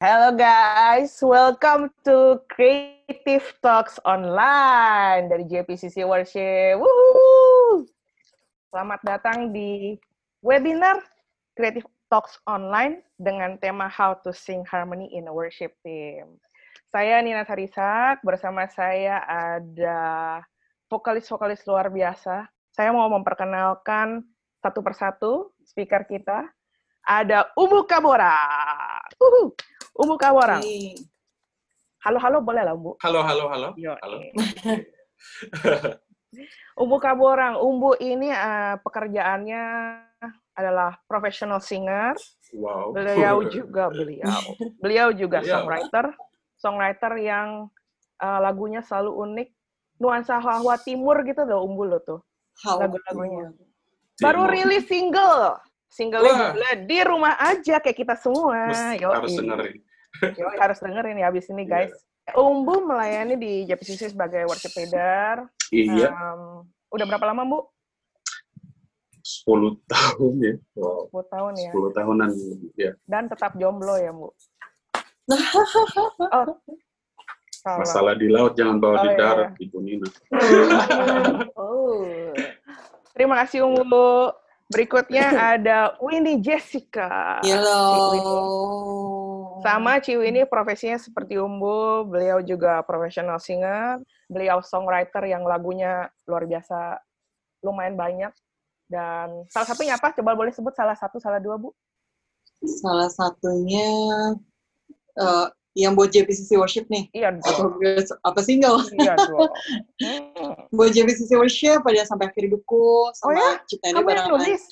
Hello guys, welcome to Creative Talks Online dari JPCC Worship. Woohoo! Selamat datang di webinar Creative Talks Online dengan tema How to Sing Harmony in a Worship Team. Saya Nina Sarisak, bersama saya ada vokalis-vokalis luar biasa. Saya mau memperkenalkan satu persatu speaker kita. Ada Umu Kabora. Uhuh. Umbu Kawarang. Halo-halo boleh lah, Umbu? Halo, halo, halo. Yo, Halo. Umbu Kaborang. Umbu ini uh, pekerjaannya adalah professional singer. Wow. Beliau juga beliau. Beliau juga Beliau. songwriter. Songwriter yang uh, lagunya selalu unik. Nuansa Hawa Timur gitu loh Umbu lo tuh. Lagu-lagunya. Baru rilis single. Single judulnya di rumah aja kayak kita semua. Mesti harus dengerin. Yoi, harus dengerin ya abis ini Iya. guys. Umbu melayani di JPCC sebagai worship leader. Iya, Um, udah berapa lama Bu? 10 tahun ya. Wow. 10 tahun ya. 10 tahunan ya. Dan tetap jomblo ya Bu? Oh, salah. Masalah di laut jangan bawa Oh, di iya. darat, Ibu Nina. Oh. Terima kasih Umbu. Berikutnya ada Winnie Jessica. Hello. Sama Ciwi ini profesinya seperti Umbu, beliau juga profesional singer, beliau songwriter yang lagunya luar biasa, lumayan banyak. Dan salah satunya apa? Coba boleh sebut salah satu, salah dua, Bu? Salah satunya eh, yang buat JPCC Worship nih. Iya, Atau apa single? Iya. Hmm. Buat JPCC Worship pada sampai akhir hidupku Oh sama ya? Cipta ini Kamu yang nulis?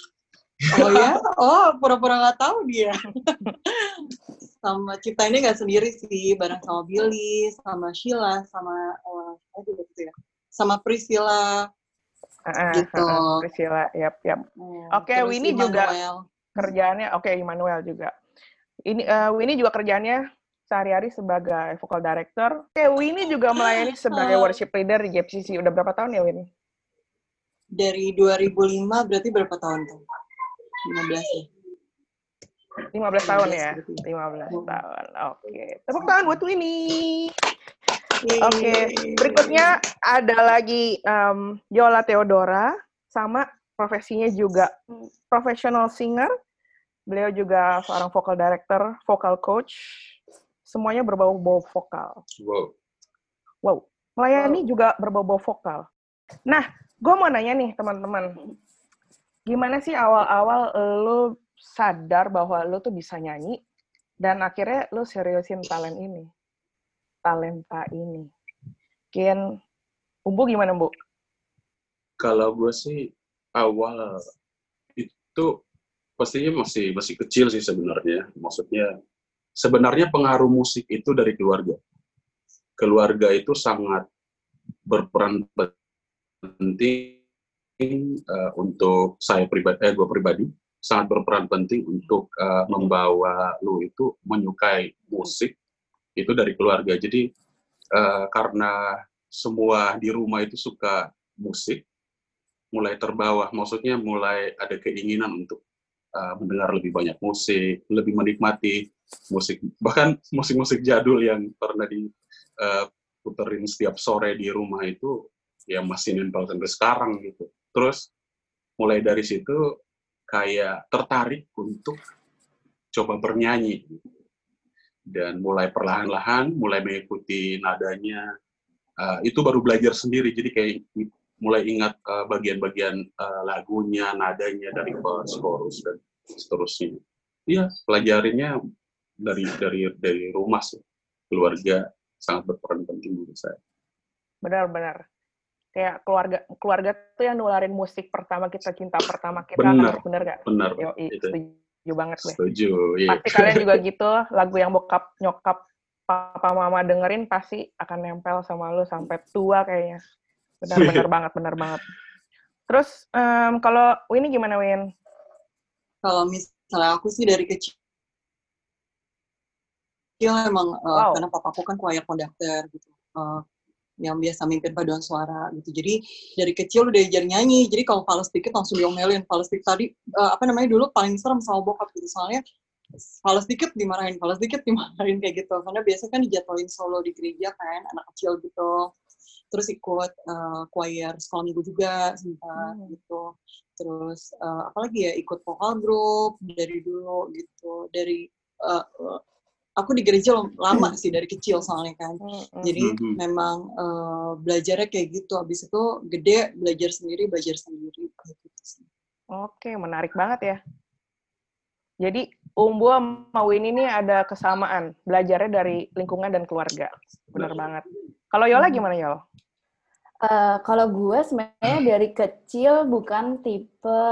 Oh ya? Oh, pura-pura nggak tahu dia. sama Cipta ini nggak sendiri sih, bareng sama Billy, sama Sheila, sama gitu ya? Sama Priscilla. Ah, ah, Gitu. ah, ah, Priscilla, yap, yap. Hmm, Oke, terus Winnie juga. Kerjaannya, oke, Immanuel juga. Ini, eh, Winnie juga kerjaannya sehari-hari sebagai vocal director. Oke, Winnie juga melayani sebagai Oh. worship leader di JPCC. Udah berapa tahun ya, Winnie? Dari 2005 berarti berapa tahun tuh? 15 ya? 15 tahun ya? 15 15 Hmm. tahun. Oke. Tepuk tangan buat Winnie. Yeay. Oke. Berikutnya ada lagi em, Yola Theodora sama profesinya juga professional singer. Beliau juga seorang vocal director, vocal coach. Semuanya berbau-bau vokal. Wow. Wow. Melayani juga berbau-bau vokal. Nah, gue mau nanya nih teman-teman. Gimana sih awal-awal lo sadar bahwa lo tuh bisa nyanyi dan akhirnya lo seriusin talent ini? Talenta ini. Mungkin Umbu gimana, Bu? Kalau gue sih awal itu pastinya masih masih kecil sih sebenarnya. Maksudnya sebenarnya pengaruh musik itu dari keluarga. Keluarga itu sangat berperan penting eh, untuk saya pribadi, eh, gue pribadi sangat berperan penting untuk eh, membawa lu itu menyukai musik itu dari keluarga. Jadi eh, karena semua di rumah itu suka musik, mulai terbawa, maksudnya mulai ada keinginan untuk uh, mendengar lebih banyak musik, lebih menikmati musik, bahkan musik-musik jadul yang pernah diputerin setiap sore di rumah itu, ya masih nempel sampai sekarang gitu. Terus mulai dari situ kayak tertarik untuk coba bernyanyi. Dan mulai perlahan-lahan mulai mengikuti nadanya uh, itu baru belajar sendiri. Jadi kayak mulai ingat uh, bagian-bagian uh, lagunya nadanya dari verse chorus dan seterusnya. Iya pelajarinya dari dari dari rumah sih. Keluarga sangat berperan penting menurut saya. Benar-benar. Kayak keluarga keluarga tuh yang nularin musik pertama kita, cinta pertama kita. Benar. kan? Bener gak? benar Yo, itu setuju banget gue. setuju iya Pasti kalian juga gitu, lagu yang bokap, nyokap, papa, mama dengerin pasti akan nempel sama lu sampai tua kayaknya. Benar-benar banget, benar banget. Terus, em, kalau Winnie gimana, Win? Kalau misalnya aku sih dari kecil emang uh, Wow. karena papaku kan choir conductor gitu. Uh, yang biasa mimpin paduan suara gitu. Jadi dari kecil udah diajar nyanyi. Jadi kalau fals dikit langsung diomelin. Fals dikit tadi uh, apa namanya dulu paling serem sama bokap gitu. Soalnya Fals dikit dimarahin, fals dikit dimarahin kayak gitu. Karena biasanya kan dijadwalin solo di gereja kan, anak kecil gitu. Terus ikut uh, choir sekolah minggu juga sempat hmm. gitu. Terus uh, apalagi ya ikut vokal group dari dulu gitu. Dari uh, aku di gereja lama sih dari kecil soalnya kan. Hmm. Jadi hmm. memang uh, belajarnya kayak gitu. Habis itu gede belajar sendiri, belajar sendiri gitu Oke, menarik banget ya. Jadi Umbu sama Win ini ada kesamaan, belajarnya dari lingkungan dan keluarga. Benar banget. Kalau Yola hmm. gimana Yola? Uh, kalau gue sebenarnya dari kecil bukan tipe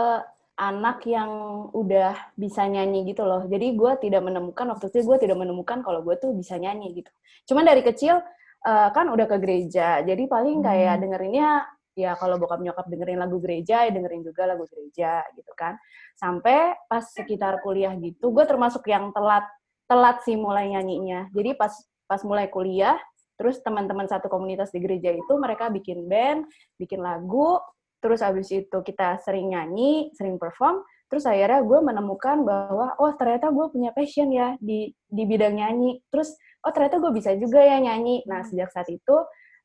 anak yang udah bisa nyanyi gitu loh. Jadi gue tidak menemukan waktu itu gue tidak menemukan kalau gue tuh bisa nyanyi gitu. Cuman dari kecil uh, kan udah ke gereja, jadi paling kayak hmm. dengerinnya ya kalau bokap nyokap dengerin lagu gereja ya dengerin juga lagu gereja gitu kan sampai pas sekitar kuliah gitu gue termasuk yang telat telat sih mulai nyanyinya jadi pas pas mulai kuliah terus teman-teman satu komunitas di gereja itu mereka bikin band bikin lagu terus abis itu kita sering nyanyi sering perform terus akhirnya gue menemukan bahwa oh ternyata gue punya passion ya di di bidang nyanyi terus oh ternyata gue bisa juga ya nyanyi nah sejak saat itu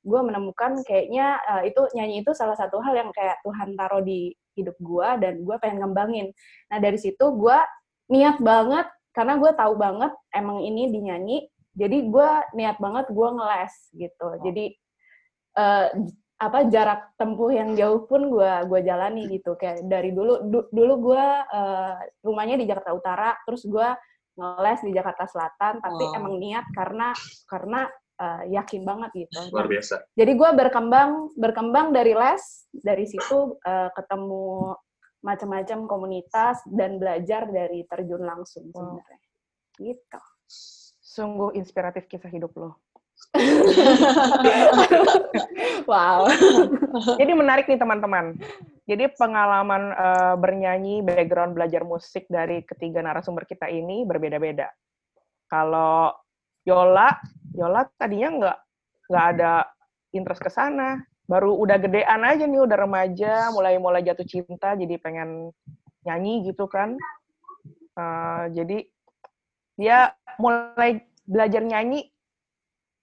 gue menemukan kayaknya uh, itu nyanyi itu salah satu hal yang kayak Tuhan taruh di hidup gue dan gue pengen ngembangin. Nah dari situ gue niat banget karena gue tahu banget emang ini dinyanyi, jadi gue niat banget gue ngeles gitu. Jadi uh, apa jarak tempuh yang jauh pun gue gue jalani gitu kayak dari dulu du, dulu gue uh, rumahnya di Jakarta Utara terus gue ngeles di Jakarta Selatan tapi oh. emang niat karena karena uh, yakin banget gitu. Luar nah, biasa. jadi gue berkembang berkembang dari les, dari situ uh, ketemu macam-macam komunitas dan belajar dari terjun langsung sebenarnya. Gitu. Sungguh inspiratif kisah hidup lo. wow. Jadi menarik nih teman-teman. Jadi pengalaman uh, bernyanyi, background belajar musik dari ketiga narasumber kita ini berbeda-beda. Kalau Yola, Yola tadinya nggak nggak ada interest ke sana. Baru udah gedean aja nih, udah remaja, mulai-mulai jatuh cinta, jadi pengen nyanyi gitu kan. Uh, jadi dia mulai belajar nyanyi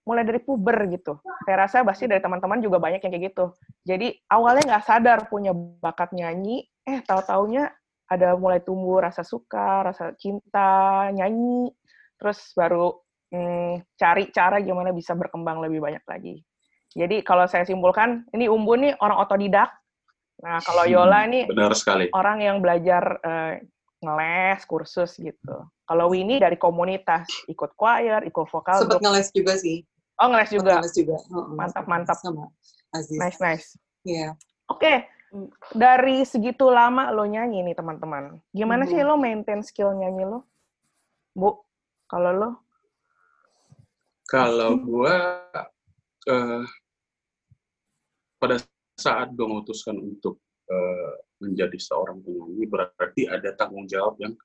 mulai dari puber gitu. Saya rasa pasti dari teman-teman juga banyak yang kayak gitu. Jadi awalnya nggak sadar punya bakat nyanyi, eh tahu-taunya ada mulai tumbuh rasa suka, rasa cinta, nyanyi, terus baru hmm, cari cara gimana bisa berkembang lebih banyak lagi. Jadi kalau saya simpulkan, ini Umbu nih orang otodidak. Nah kalau hmm, Yola ini benar sekali. orang yang belajar uh, ngeles, kursus gitu. Kalau Winnie dari komunitas, ikut choir, ikut vokal. Sempat ngeles juga sih. Oh ngeles juga. Ngeles juga. mantap mantap. Sama Aziz. Nice nice. Iya. Yeah. Oke, okay. dari segitu lama lo nyanyi nih teman-teman. Gimana mm -hmm. sih lo maintain skill nyanyi lo, Bu? Kalau lo? Kalau gue uh, pada saat gue memutuskan untuk uh, menjadi seorang penyanyi, berarti ada tanggung jawab yang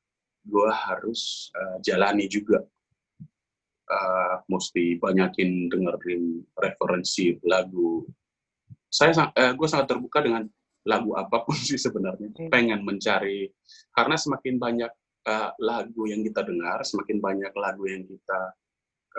gue harus uh, jalani juga. Uh, mesti banyakin dengerin referensi lagu. Saya uh, gue sangat terbuka dengan lagu apa pun sih sebenarnya. Hmm. Pengen mencari karena semakin banyak uh, lagu yang kita dengar, semakin banyak lagu yang kita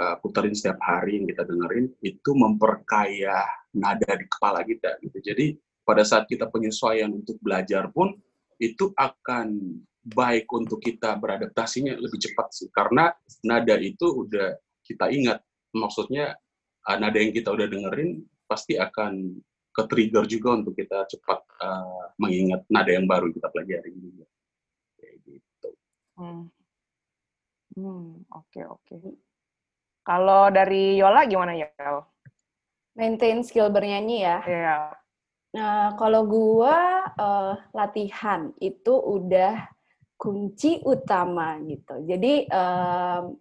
uh, puterin setiap hari yang kita dengerin itu memperkaya nada di kepala kita gitu. Jadi pada saat kita penyesuaian untuk belajar pun itu akan baik untuk kita beradaptasinya lebih cepat sih karena nada itu udah kita ingat maksudnya nada yang kita udah dengerin pasti akan ke trigger juga untuk kita cepat uh, mengingat nada yang baru kita pelajari juga kayak gitu. Hmm, hmm oke okay, oke. Okay. Kalau dari Yola gimana ya? Maintain skill bernyanyi ya. Iya. Yeah. Nah, kalau gua uh, latihan itu udah kunci utama gitu. Jadi uh,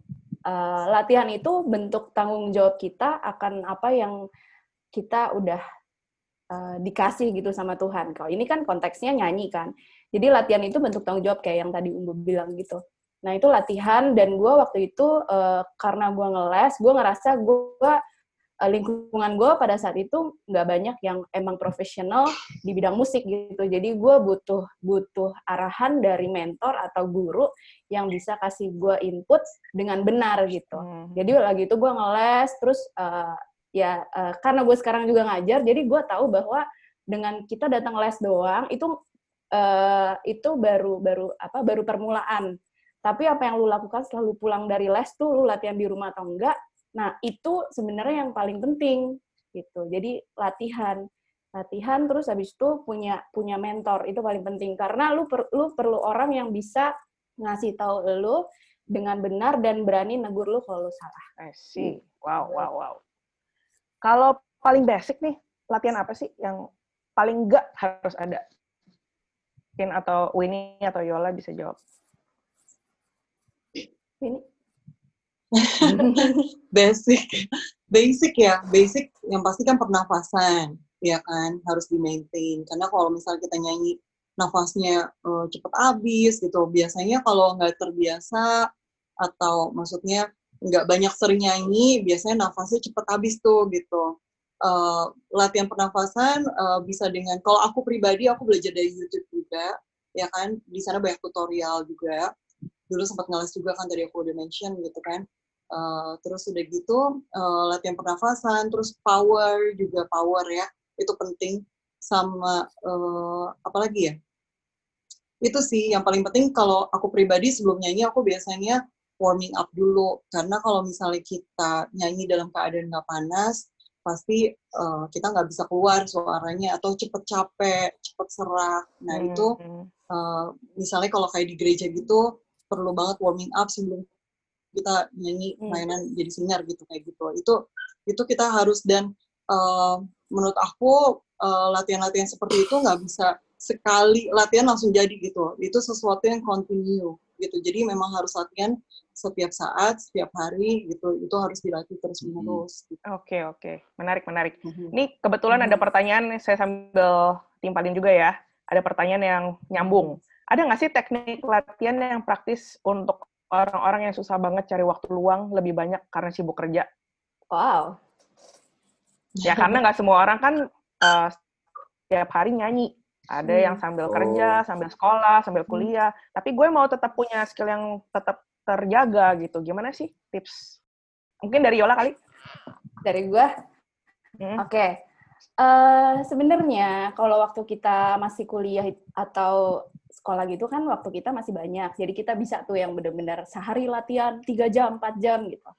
uh, latihan itu bentuk tanggung jawab kita akan apa yang kita udah uh, dikasih gitu sama Tuhan. Kalau ini kan konteksnya nyanyi kan. Jadi latihan itu bentuk tanggung jawab kayak yang tadi Umbu bilang gitu. Nah itu latihan dan gue waktu itu uh, karena gue ngeles, gue ngerasa gue uh, lingkungan gue pada saat itu nggak banyak yang emang profesional di bidang musik gitu. Jadi gue butuh butuh arahan dari mentor atau guru yang bisa kasih gue input dengan benar gitu. Hmm. Jadi lagi itu gue ngeles, terus uh, ya uh, karena gue sekarang juga ngajar, jadi gue tahu bahwa dengan kita datang les doang itu uh, itu baru baru apa baru permulaan. Tapi apa yang lu lakukan setelah lu pulang dari les tuh lu latihan di rumah atau enggak, Nah, itu sebenarnya yang paling penting gitu. Jadi latihan, latihan terus habis itu punya punya mentor itu paling penting karena lu per, lu perlu orang yang bisa ngasih tahu lu dengan benar dan berani negur lu kalau lu salah. I see. Wow, wow, wow. Kalau paling basic nih, latihan apa sih yang paling enggak harus ada? Mungkin atau Winnie atau Yola bisa jawab. Winnie? basic basic ya basic yang pasti kan pernafasan ya kan harus di maintain karena kalau misalnya kita nyanyi nafasnya uh, cepet habis gitu biasanya kalau nggak terbiasa atau maksudnya nggak banyak sering nyanyi biasanya nafasnya cepet habis tuh gitu. Uh, latihan pernafasan uh, bisa dengan kalau aku pribadi aku belajar dari YouTube juga ya kan. Di sana banyak tutorial juga. Dulu sempat ngeles juga kan tadi aku udah mention gitu kan Uh, terus udah gitu uh, latihan pernafasan, terus power juga power ya itu penting. Sama uh, apa lagi ya? Itu sih yang paling penting kalau aku pribadi sebelum nyanyi aku biasanya warming up dulu. Karena kalau misalnya kita nyanyi dalam keadaan nggak panas pasti uh, kita nggak bisa keluar suaranya atau cepet capek cepet serak nah hmm. itu uh, misalnya kalau kayak di gereja gitu perlu banget warming up sebelum kita nyanyi hmm. mainan hmm. jadi singer gitu kayak gitu itu itu kita harus dan uh, menurut aku uh, latihan-latihan seperti itu nggak bisa sekali latihan langsung jadi gitu itu sesuatu yang continue gitu jadi memang harus latihan setiap saat setiap hari gitu itu harus dilatih terus menerus gitu. oke okay, oke okay. menarik menarik mm-hmm. ini kebetulan mm-hmm. ada pertanyaan saya sambil timpalin juga ya ada pertanyaan yang nyambung ada nggak sih teknik latihan yang praktis untuk orang-orang yang susah banget cari waktu luang lebih banyak karena sibuk kerja. Wow. Ya karena nggak semua orang kan uh, setiap hari nyanyi. Ada hmm. yang sambil kerja, sambil sekolah, sambil hmm. kuliah. Hmm. Tapi gue mau tetap punya skill yang tetap terjaga gitu. Gimana sih tips? Mungkin dari Yola kali? Dari gue? Hmm. Oke. Okay. Uh, eh, Sebenarnya kalau waktu kita masih kuliah atau sekolah gitu kan waktu kita masih banyak. Jadi kita bisa tuh yang benar-benar sehari latihan 3 jam, 4 jam gitu.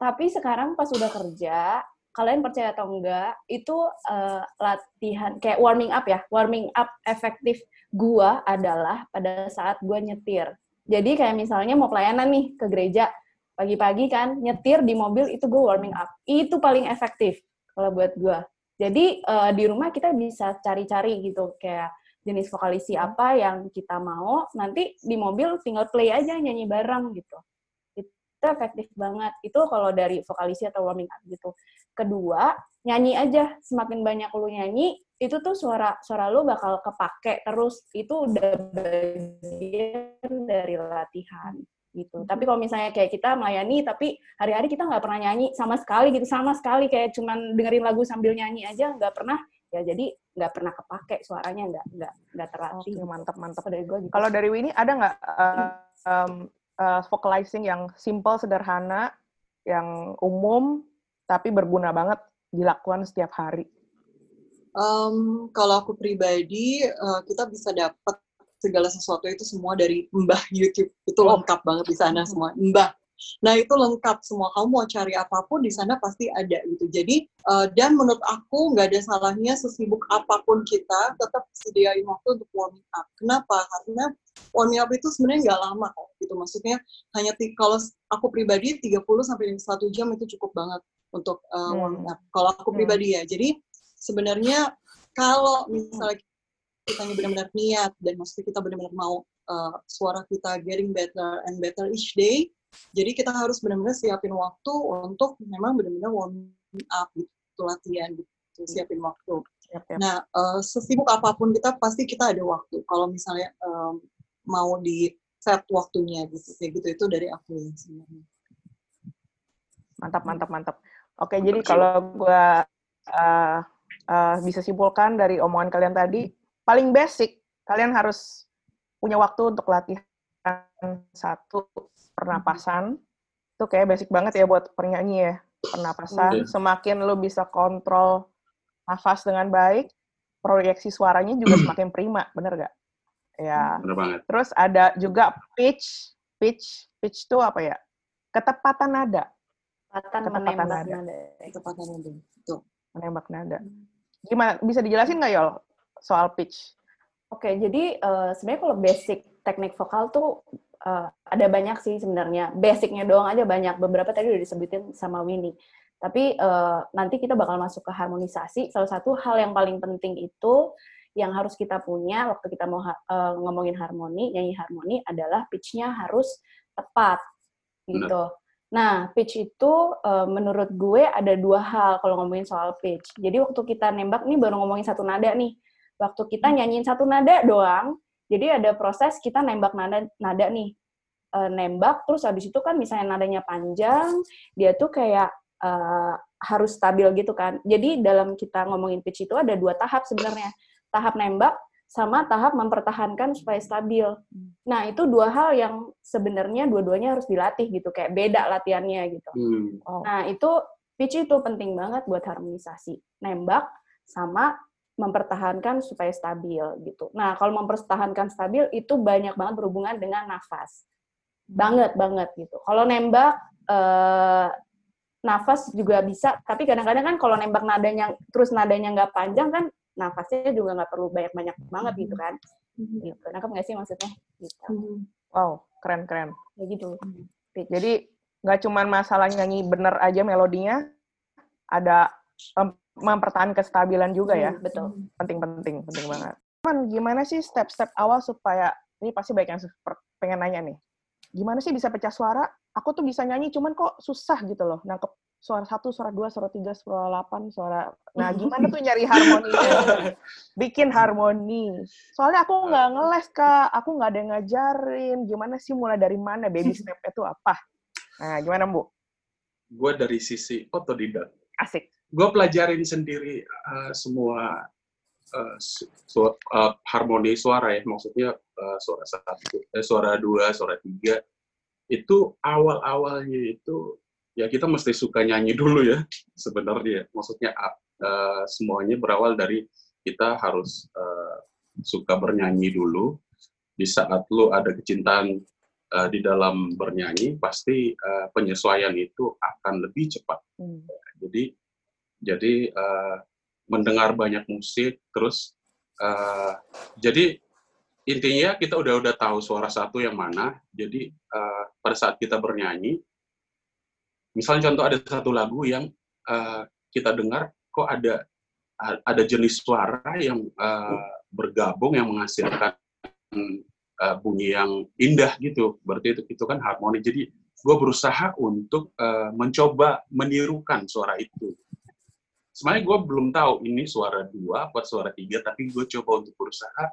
Tapi sekarang pas udah kerja, kalian percaya atau enggak, itu uh, latihan kayak warming up ya. Warming up efektif gua adalah pada saat gua nyetir. Jadi kayak misalnya mau pelayanan nih ke gereja, pagi-pagi kan nyetir di mobil itu gue warming up. Itu paling efektif kalau buat gue. Jadi uh, di rumah kita bisa cari-cari gitu kayak jenis vokalisi hmm. apa yang kita mau, nanti di mobil tinggal play aja nyanyi bareng gitu. Itu efektif banget. Itu kalau dari vokalisi atau warming up gitu. Kedua, nyanyi aja. Semakin banyak lu nyanyi, itu tuh suara suara lu bakal kepake terus. Itu udah bagian dari latihan gitu. Hmm. Tapi kalau misalnya kayak kita melayani, tapi hari-hari kita nggak pernah nyanyi sama sekali gitu, sama sekali kayak cuman dengerin lagu sambil nyanyi aja, nggak pernah ya jadi nggak pernah kepake suaranya nggak nggak nggak terlatih. Oke, mantap mantap dari gue gitu. kalau dari Winnie ada nggak uh, um, uh, vocalizing yang simple sederhana yang umum tapi berguna banget dilakukan setiap hari? Um, kalau aku pribadi uh, kita bisa dapat segala sesuatu itu semua dari mbah YouTube. Itu oh. lengkap banget di sana semua. Mbah Nah itu lengkap semua. Kamu mau cari apa pun di sana pasti ada gitu. Jadi uh, dan menurut aku nggak ada salahnya sesibuk apa pun kita tetap sediain waktu untuk warming up. Kenapa? Karena warming up itu sebenarnya nggak lama kok. Gitu maksudnya hanya kalau aku pribadi 30 sampai satu jam itu cukup banget untuk uh, warming up. Kalau aku hmm. pribadi ya. Jadi sebenarnya kalau misalnya kita benar-benar niat dan maksudnya kita benar-benar mau uh, suara kita getting better and better each day jadi kita harus benar-benar siapin waktu untuk memang benar-benar warming up gitu, latihan gitu, siapin waktu. Yep, yep. Nah, uh, sesibuk apa pun kita pasti kita ada waktu. Kalau misalnya um, mau di set waktunya gitu, kayak gitu itu dari aku sebenarnya. Mantap, mantap, mantap. Oke, jadi kalau gue uh, uh, bisa simpulkan dari omongan kalian tadi, paling basic kalian harus punya waktu untuk latihan satu pernapasan. Itu kayak basic banget ya buat penyanyi ya. Pernapasan, Oke. semakin lu bisa kontrol nafas dengan baik, proyeksi suaranya juga semakin prima, bener gak? Ya. Bener banget. Terus ada juga pitch, pitch, pitch itu apa ya? Ketepatan nada, Ketepatan Ketepatan menembak nada. nada. Ketepatan ada. Tuh. menembak nada. Gimana? Bisa dijelasin nggak Yol soal pitch? Oke, jadi eh, sebenarnya kalau basic teknik vokal tuh eh, ada banyak sih sebenarnya. Basicnya doang aja banyak. Beberapa tadi udah disebutin sama Winnie. Tapi eh, nanti kita bakal masuk ke harmonisasi. Salah satu hal yang paling penting itu yang harus kita punya waktu kita mau ha- eh, ngomongin harmoni, nyanyi harmoni adalah pitch-nya harus tepat gitu. Nah, pitch itu eh, menurut gue ada dua hal kalau ngomongin soal pitch. Jadi waktu kita nembak nih baru ngomongin satu nada nih. Waktu kita nyanyiin satu nada doang, jadi ada proses kita nembak nada nada nih. Eh, nembak terus habis itu kan misalnya nadanya panjang, dia tuh kayak eh, harus stabil gitu kan. Jadi dalam kita ngomongin pitch itu ada dua tahap sebenarnya. Tahap nembak sama tahap mempertahankan supaya stabil. Nah, itu dua hal yang sebenarnya dua-duanya harus dilatih gitu, kayak beda latihannya gitu. Hmm. Oh, Nah, itu pitch itu penting banget buat harmonisasi. Nembak sama mempertahankan supaya stabil gitu. Nah, kalau mempertahankan stabil itu banyak banget berhubungan dengan nafas. Banget banget gitu. Kalau nembak eh, nafas juga bisa, tapi kadang-kadang kan kalau nembak nadanya terus nadanya nggak panjang kan nafasnya juga nggak perlu banyak-banyak banget gitu kan. Gitu. Nangkep nggak sih maksudnya? Gitu. wow, keren-keren. Ya gitu. Pitch. Jadi nggak cuman masalah nyanyi bener aja melodinya, ada mempertahankan kestabilan juga ya. Hmm, betul. Penting-penting, penting banget. Man, gimana sih step-step awal supaya ini pasti banyak yang pengen nanya nih. Gimana sih bisa pecah suara? Aku tuh bisa nyanyi, cuman kok susah gitu loh. Nangkep suara satu, suara dua, suara tiga, suara delapan, suara... Nah, gimana tuh nyari harmoninya? Bikin harmoni. Soalnya aku nggak ngeles, Kak. Aku nggak ada yang ngajarin. Gimana sih mulai dari mana? Baby step itu apa? Nah, gimana, Bu? Gue dari sisi otodidak. Asik. Gue pelajarin sendiri uh, semua uh, su- su- uh, harmoni suara ya, maksudnya uh, suara satu, eh, suara dua, suara tiga. Itu awal-awalnya itu ya kita mesti suka nyanyi dulu ya sebenarnya. Maksudnya uh, semuanya berawal dari kita harus uh, suka bernyanyi dulu. Di saat lu ada kecintaan uh, di dalam bernyanyi, pasti uh, penyesuaian itu akan lebih cepat. Hmm. Jadi jadi uh, mendengar banyak musik, terus uh, jadi intinya kita udah udah tahu suara satu yang mana. Jadi uh, pada saat kita bernyanyi, misalnya contoh ada satu lagu yang uh, kita dengar kok ada ada jenis suara yang uh, bergabung yang menghasilkan uh, bunyi yang indah gitu. Berarti itu itu kan harmoni. Jadi gue berusaha untuk uh, mencoba menirukan suara itu. Sebenarnya gue belum tahu ini suara dua apa suara tiga, tapi gue coba untuk berusaha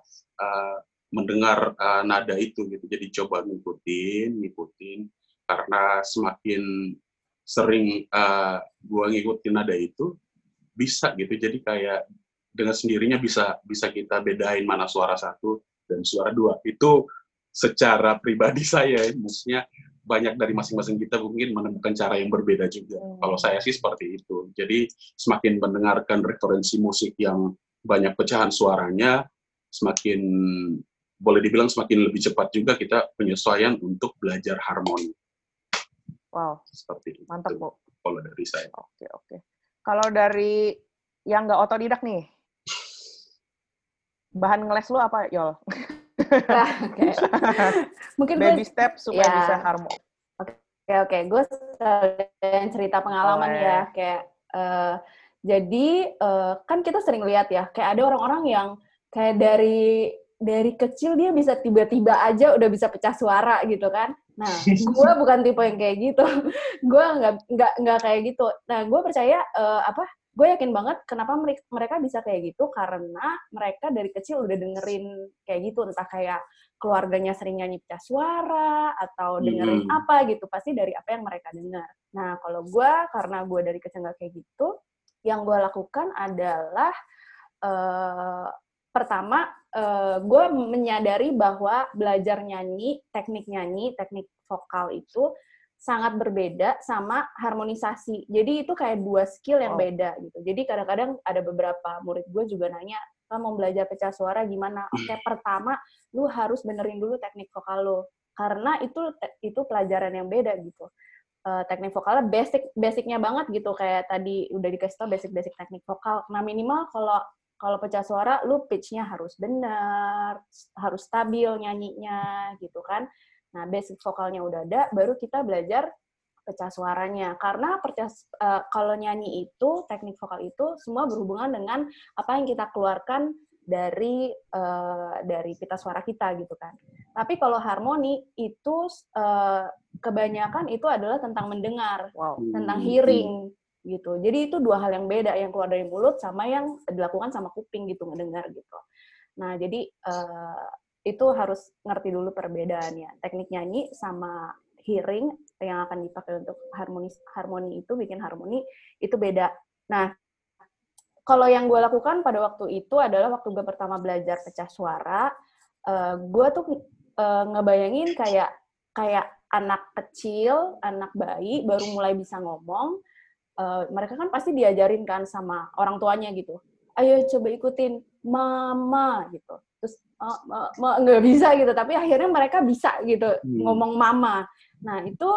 uh, mendengar uh, nada itu gitu. Jadi coba ngikutin, ngikutin. Karena semakin sering uh, gue ngikutin nada itu, bisa gitu. Jadi kayak dengan sendirinya bisa bisa kita bedain mana suara satu dan suara dua. Itu secara pribadi saya, maksudnya banyak dari masing-masing kita mungkin menemukan cara yang berbeda juga. Hmm. Kalau saya sih seperti itu. Jadi semakin mendengarkan referensi musik yang banyak pecahan suaranya, semakin boleh dibilang semakin lebih cepat juga kita penyesuaian untuk belajar harmoni. Wow, Seperti itu. mantap, Bu. Kalau dari saya. Oke, oke. Kalau dari yang nggak otodidak nih, bahan ngeles lu apa, Yol? Nah, oke. Mungkin gue Baby step supaya ya. bisa harmoni. Oke oke, gue sekalian cerita pengalaman Boleh. ya, kayak eh, jadi eh, kan kita sering lihat ya, kayak ada orang-orang yang kayak dari dari kecil dia bisa tiba-tiba aja udah bisa pecah suara gitu kan. Nah, gue bukan tipe yang kayak gitu. gue nggak nggak nggak kayak gitu. Nah, gue percaya eh, apa gue yakin banget kenapa mereka bisa kayak gitu karena mereka dari kecil udah dengerin kayak gitu entah kayak keluarganya sering nyanyi pecah suara atau dengerin hmm. apa gitu pasti dari apa yang mereka dengar. Nah kalau gue karena gue dari kecil nggak kayak gitu, yang gue lakukan adalah uh, pertama uh, gue menyadari bahwa belajar nyanyi, teknik nyanyi, teknik vokal itu sangat berbeda sama harmonisasi. Jadi itu kayak dua skill yang oh. beda gitu. Jadi kadang-kadang ada beberapa murid gue juga nanya, kan mau belajar pecah suara gimana? Oke, okay, pertama lu harus benerin dulu teknik vokal lo. Karena itu itu pelajaran yang beda gitu. Uh, teknik vokalnya basic basicnya banget gitu kayak tadi udah dikasih tau basic basic teknik vokal. Nah minimal kalau kalau pecah suara lu pitch-nya harus benar, harus stabil nyanyinya gitu kan. Nah, basic vokalnya udah ada, baru kita belajar pecah suaranya. Karena pecah, uh, kalau nyanyi itu, teknik vokal itu semua berhubungan dengan apa yang kita keluarkan dari uh, dari pita suara kita gitu kan. Tapi kalau harmoni itu uh, kebanyakan itu adalah tentang mendengar, wow. tentang hearing gitu. Jadi itu dua hal yang beda, yang keluar dari mulut sama yang dilakukan sama kuping gitu mendengar gitu. Nah, jadi uh, itu harus ngerti dulu perbedaannya. Teknik nyanyi sama hearing yang akan dipakai untuk harmoni harmoni itu bikin harmoni itu beda. Nah, kalau yang gue lakukan pada waktu itu adalah waktu gue pertama belajar pecah suara, uh, gue tuh uh, ngebayangin kayak kayak anak kecil, anak bayi baru mulai bisa ngomong, uh, mereka kan pasti diajarin kan sama orang tuanya gitu. Ayo coba ikutin mama gitu nggak bisa gitu. Tapi akhirnya mereka bisa gitu hmm. ngomong mama. Nah itu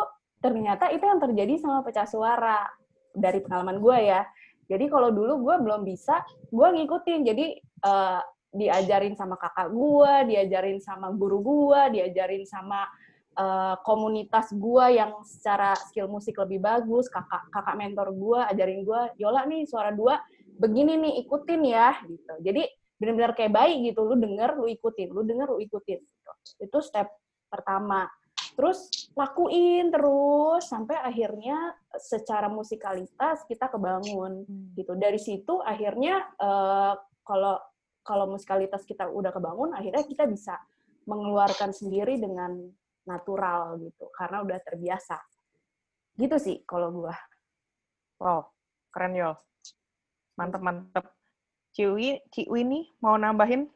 ternyata itu yang terjadi sama pecah suara dari pengalaman gue ya. Jadi kalau dulu gue belum bisa gue ngikutin. Jadi uh, diajarin sama kakak gue diajarin sama guru gue diajarin sama uh, komunitas gue yang secara skill musik lebih bagus kakak kakak mentor gue ajarin gue Yola nih suara dua begini nih ikutin ya gitu. Jadi benar-benar kayak baik gitu lu denger lu ikutin lu denger lu ikutin gitu. itu step pertama. Terus lakuin terus sampai akhirnya secara musikalitas kita kebangun hmm. gitu. Dari situ akhirnya uh, kalau kalau musikalitas kita udah kebangun akhirnya kita bisa mengeluarkan sendiri dengan natural gitu. Karena udah terbiasa. Gitu sih kalau gua. Wow keren yo mantep mantep Ciwi, Ciwi nih mau nambahin?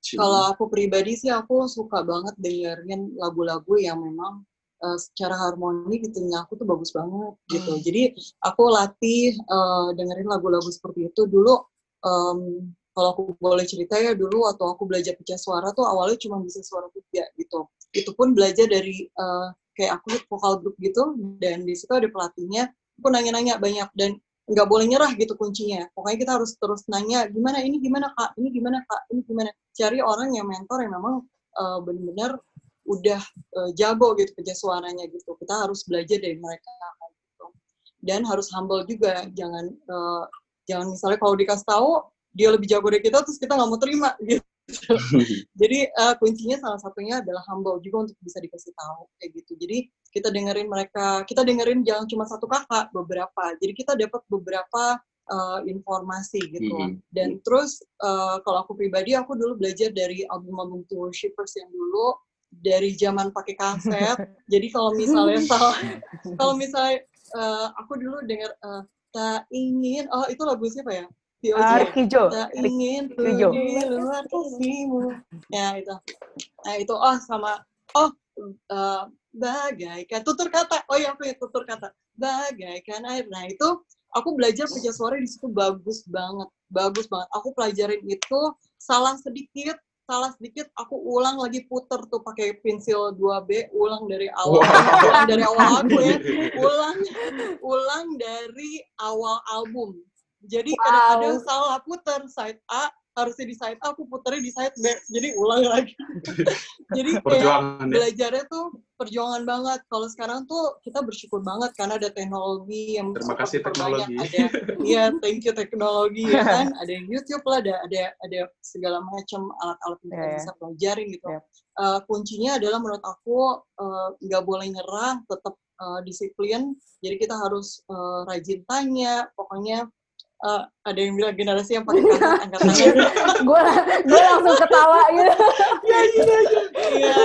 Kalau aku pribadi sih aku suka banget dengerin lagu-lagu yang memang uh, secara harmoni di telinga aku tuh bagus banget gitu. Hmm. Jadi aku latih uh, dengerin lagu-lagu seperti itu dulu. Um, kalau aku boleh cerita ya dulu waktu aku belajar pecah suara tuh awalnya cuma bisa suara tiga gitu. Itu pun belajar dari uh, kayak aku vokal grup gitu dan di situ ada pelatihnya. Aku nanya-nanya banyak dan nggak boleh nyerah gitu kuncinya. Pokoknya kita harus terus nanya gimana ini gimana kak, ini gimana kak, ini gimana. Cari orang yang mentor yang memang uh, benar-benar udah uh, jago gitu kerja suaranya gitu. Kita harus belajar dari mereka gitu. Dan harus humble juga, jangan uh, jangan misalnya kalau dikasih tahu dia lebih jago dari kita terus kita nggak mau terima gitu. Jadi uh, kuncinya salah satunya adalah humble juga untuk bisa dikasih tahu kayak gitu. Jadi kita dengerin mereka, kita dengerin jangan cuma satu kakak, beberapa. Jadi kita dapat beberapa uh, informasi gitu. Mm -hmm. Dan terus uh, kalau aku pribadi aku dulu belajar dari album-album The Worshippers yang dulu dari zaman pakai kaset. Jadi kalau misalnya salah, kalau misalnya uh, aku dulu dengar uh, tak ingin, oh itu lagu siapa ya? Arkijo. Ingin pergi luar kasihmu. Ya itu. Nah itu oh sama oh uh, bagaikan tutur kata. Oh ya aku ya tutur kata. Bagaikan air. Nah itu aku belajar pecah suara di situ bagus banget, bagus banget. Aku pelajarin itu salah sedikit salah sedikit aku ulang lagi puter tuh pakai pensil 2B ulang dari awal wow. ulang dari awal aku ya ulang ulang dari awal album jadi wow. kadang-kadang salah puter side A harusnya di side A aku puternya di side B. Jadi ulang lagi. Jadi kayak belajarnya tuh perjuangan banget. Kalau sekarang tuh kita bersyukur banget karena ada teknologi yang terima kasih teknologi. Iya thank you teknologi ya kan? Ada yang YouTube lah ada ada ada segala macam alat-alat yang kita yeah. bisa pelajarin gitu. Yeah. Iya. uh, kuncinya adalah menurut aku eh, nggak uh, boleh nyerah tetap uh, disiplin. Jadi kita harus uh, rajin tanya. Pokoknya eh, ada yang bilang generasi yang pakai kata angkat tangan. gue gue langsung ketawa gitu Iya.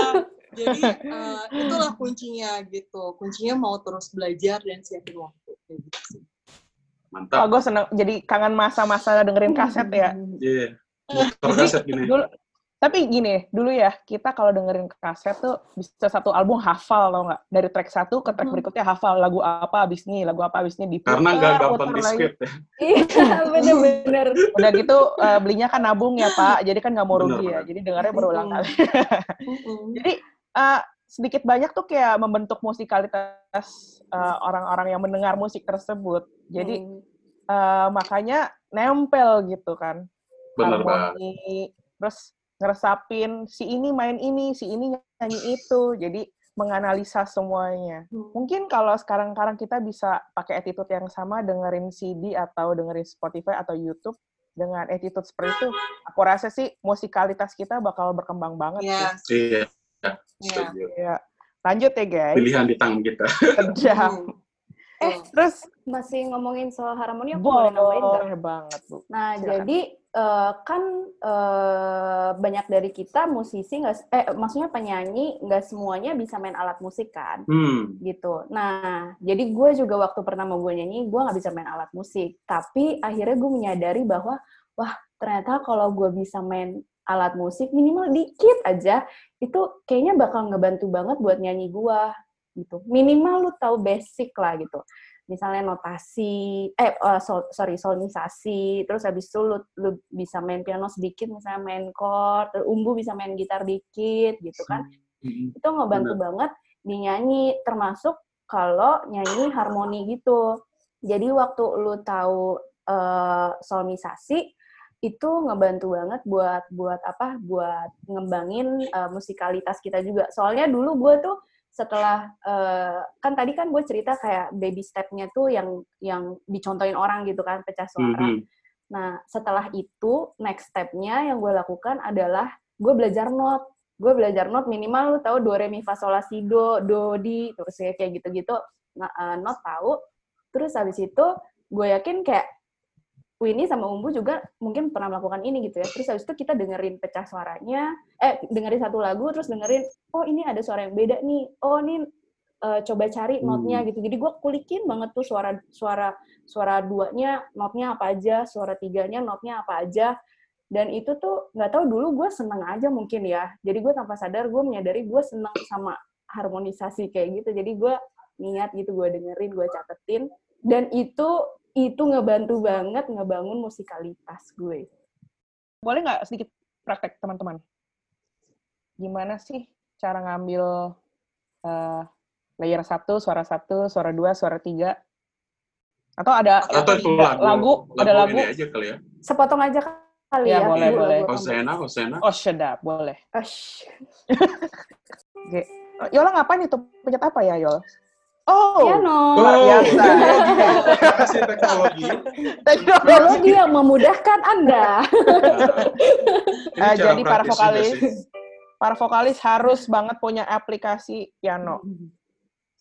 Jadi eh, itulah kuncinya gitu. Kuncinya mau terus belajar dan siapin waktu. Gitu sih. Oh, Mantap. gue seneng. Jadi kangen masa-masa dengerin kaset ya. Iya. Motor kaset gini. Dulu, tapi gini, dulu ya, kita kalau dengerin kaset tuh bisa satu album hafal, tau nggak? Dari track satu ke track Hmm. berikutnya hafal. Lagu apa abis ini, lagu apa abis ini. diputer, Karena nggak gampang di skip ya. iya bener-bener Udah gitu, eh, belinya kan nabung ya, Pak. Jadi kan nggak mau Bener, rugi ya. bener. Jadi dengarnya berulang kali. Jadi eh, sedikit banyak tuh kayak membentuk musikalitas eh, orang-orang yang mendengar musik tersebut. Jadi Hmm. eh, makanya nempel gitu kan. Bener banget. harmoni, terus ngeresapin si ini main ini, si ini nyanyi itu. Jadi menganalisa semuanya. Hmm. Mungkin kalau sekarang-sekarang kita bisa pakai attitude yang sama dengerin CD atau dengerin Spotify atau YouTube dengan attitude seperti itu, aku rasa sih musikalitas kita bakal berkembang banget. Iya. Iya. Iya. Setuju. Ya. Lanjut ya guys. Pilihan di tangan kita. Sedap. Eh. Terus masih ngomongin soal harmoni aku boleh nambahin boleh banget bu. Nah, Silakan. jadi eh, kan eh, banyak dari kita musisi nggak, eh maksudnya penyanyi nggak semuanya bisa main alat musik kan, Hmm. gitu. Nah, jadi gue juga waktu pertama gue nyanyi, gue nggak bisa main alat musik. Tapi akhirnya gue menyadari bahwa, wah ternyata kalau gue bisa main alat musik minimal dikit aja, itu kayaknya bakal ngebantu banget buat nyanyi gue, gitu. Minimal lu tahu basic lah gitu misalnya notasi, eh uh, sol- sorry solmisasi, terus habis itu lu, lu bisa main piano sedikit, misalnya main chord, umbu bisa main gitar dikit gitu kan, Hmm. itu ngebantu banget di nyanyi, termasuk kalau nyanyi harmoni gitu. Jadi waktu lu tahu eh, solmisasi itu ngebantu banget buat buat apa? Buat ngembangin eh, musikalitas kita juga. Soalnya dulu gue tuh setelah eh, kan tadi kan gue cerita kayak baby step-nya tuh yang yang dicontohin orang gitu kan pecah suara. Mhm. Nah, setelah itu, next step-nya yang gue lakukan adalah gue belajar not. Gue belajar not minimal lu tahu do, re, mi, fa, sol, la, si, do, do, di, terus ya kayak gitu-gitu, nah, eh, not tahu. Terus habis itu, gue yakin kayak Winnie sama Umbu juga mungkin pernah melakukan ini gitu ya. Terus habis itu kita dengerin pecah suaranya, eh dengerin satu lagu, terus dengerin, oh ini ada suara yang beda nih, oh ini eh, coba cari Hmm. notnya gitu. Jadi gue kulikin banget tuh suara suara suara duanya notnya apa aja, suara tiganya notnya apa aja. Dan itu tuh nggak tahu dulu gue seneng aja mungkin ya. Jadi gue tanpa sadar gue menyadari gue seneng sama harmonisasi kayak gitu. Jadi gue niat gitu gue dengerin, gue catetin. Dan itu itu ngebantu banget ngebangun musikalitas gue. Boleh nggak sedikit praktek teman-teman? Gimana sih cara ngambil eh, layer satu, suara satu, suara dua, suara tiga? Atau ada Atau ada lagu, lagu, ada lagu? ini aja kali ya. Sepotong aja kali Ya, ya. boleh, dulu boleh. lagu apa. Hosena, Hosena. Oh, sedap, boleh. Oke. Yola ngapain itu? Pencet apa ya, Yol? Oh, Piano. luar biasa. Teknologi. teknologi. Teknologi yang memudahkan Anda. Cara jadi para vokalis, para vokalis harus banget punya aplikasi piano.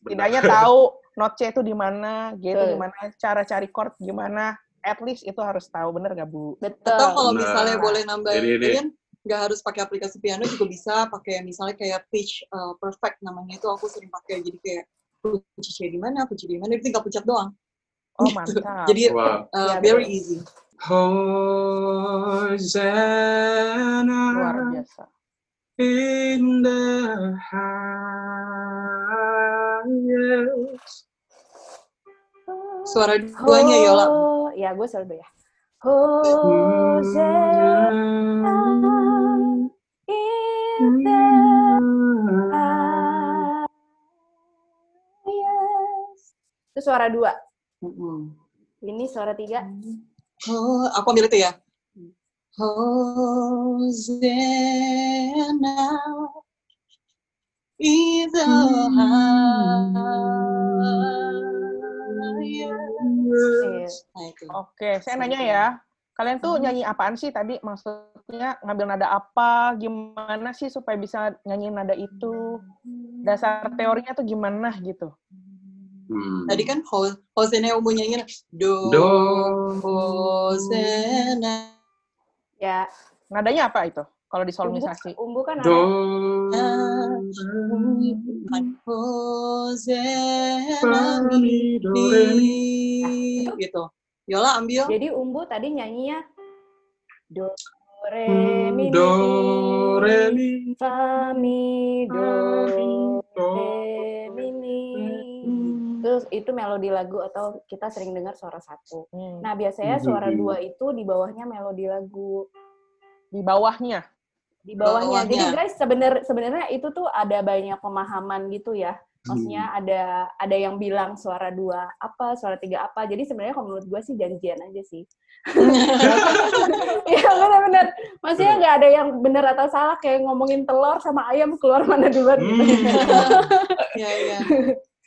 Setidaknya tahu note C itu di mana, G itu di mana, cara cari chord gimana. At least itu harus tahu, bener gak, Bu? Atau Betul. kalau Benar. misalnya boleh Ini, ini. nambahin, nggak harus pakai aplikasi piano juga bisa pakai misalnya kayak pitch uh, perfect namanya itu aku sering pakai jadi kayak kunci C di mana, kunci di mana, itu tinggal pencet doang. Oh, Gitu. mantap. Jadi Wah. uh, Iya, very betul. easy. Hosanna Luar biasa. in the highest. Suara duanya Yola. Oh, ya gue selalu ya. Hosanna in the Itu suara dua. Mm-mm. Ini suara tiga. Oh, aku ambil itu ya. Hosanna in the highest. Oke, saya nanya ya. Kalian tuh nyanyi apaan sih tadi? Maksudnya ngambil nada apa? Gimana sih supaya bisa nyanyi nada itu? Dasar teorinya tuh gimana gitu? Hmm. Tadi kan Ho- Hosena umum nyanyi do, Do. Hosena Ya, Nadanya apa itu? Kalau disolmisasi. umbu, umbu kan Do. Hosena gitu. Yola ambil. Jadi umbu tadi nyanyinya do re mi mi Do, re, mi, fa mi do do. re. Itu melodi lagu atau kita sering dengar suara satu. Hmm. Nah biasanya suara Mhm. dua itu di bawahnya melodi lagu. Di bawahnya. Di bawahnya. Jadi Bawahnya. guys sebenar sebenarnya itu tuh ada banyak pemahaman gitu ya. Maksudnya Hmm. ada ada yang bilang suara dua apa, suara tiga apa. Jadi sebenarnya kalau menurut gue sih janjian aja sih. Iya benar-benar. Maksudnya nggak ada yang benar atau salah kayak ngomongin telur sama ayam keluar mana duluan gitu. ya ya.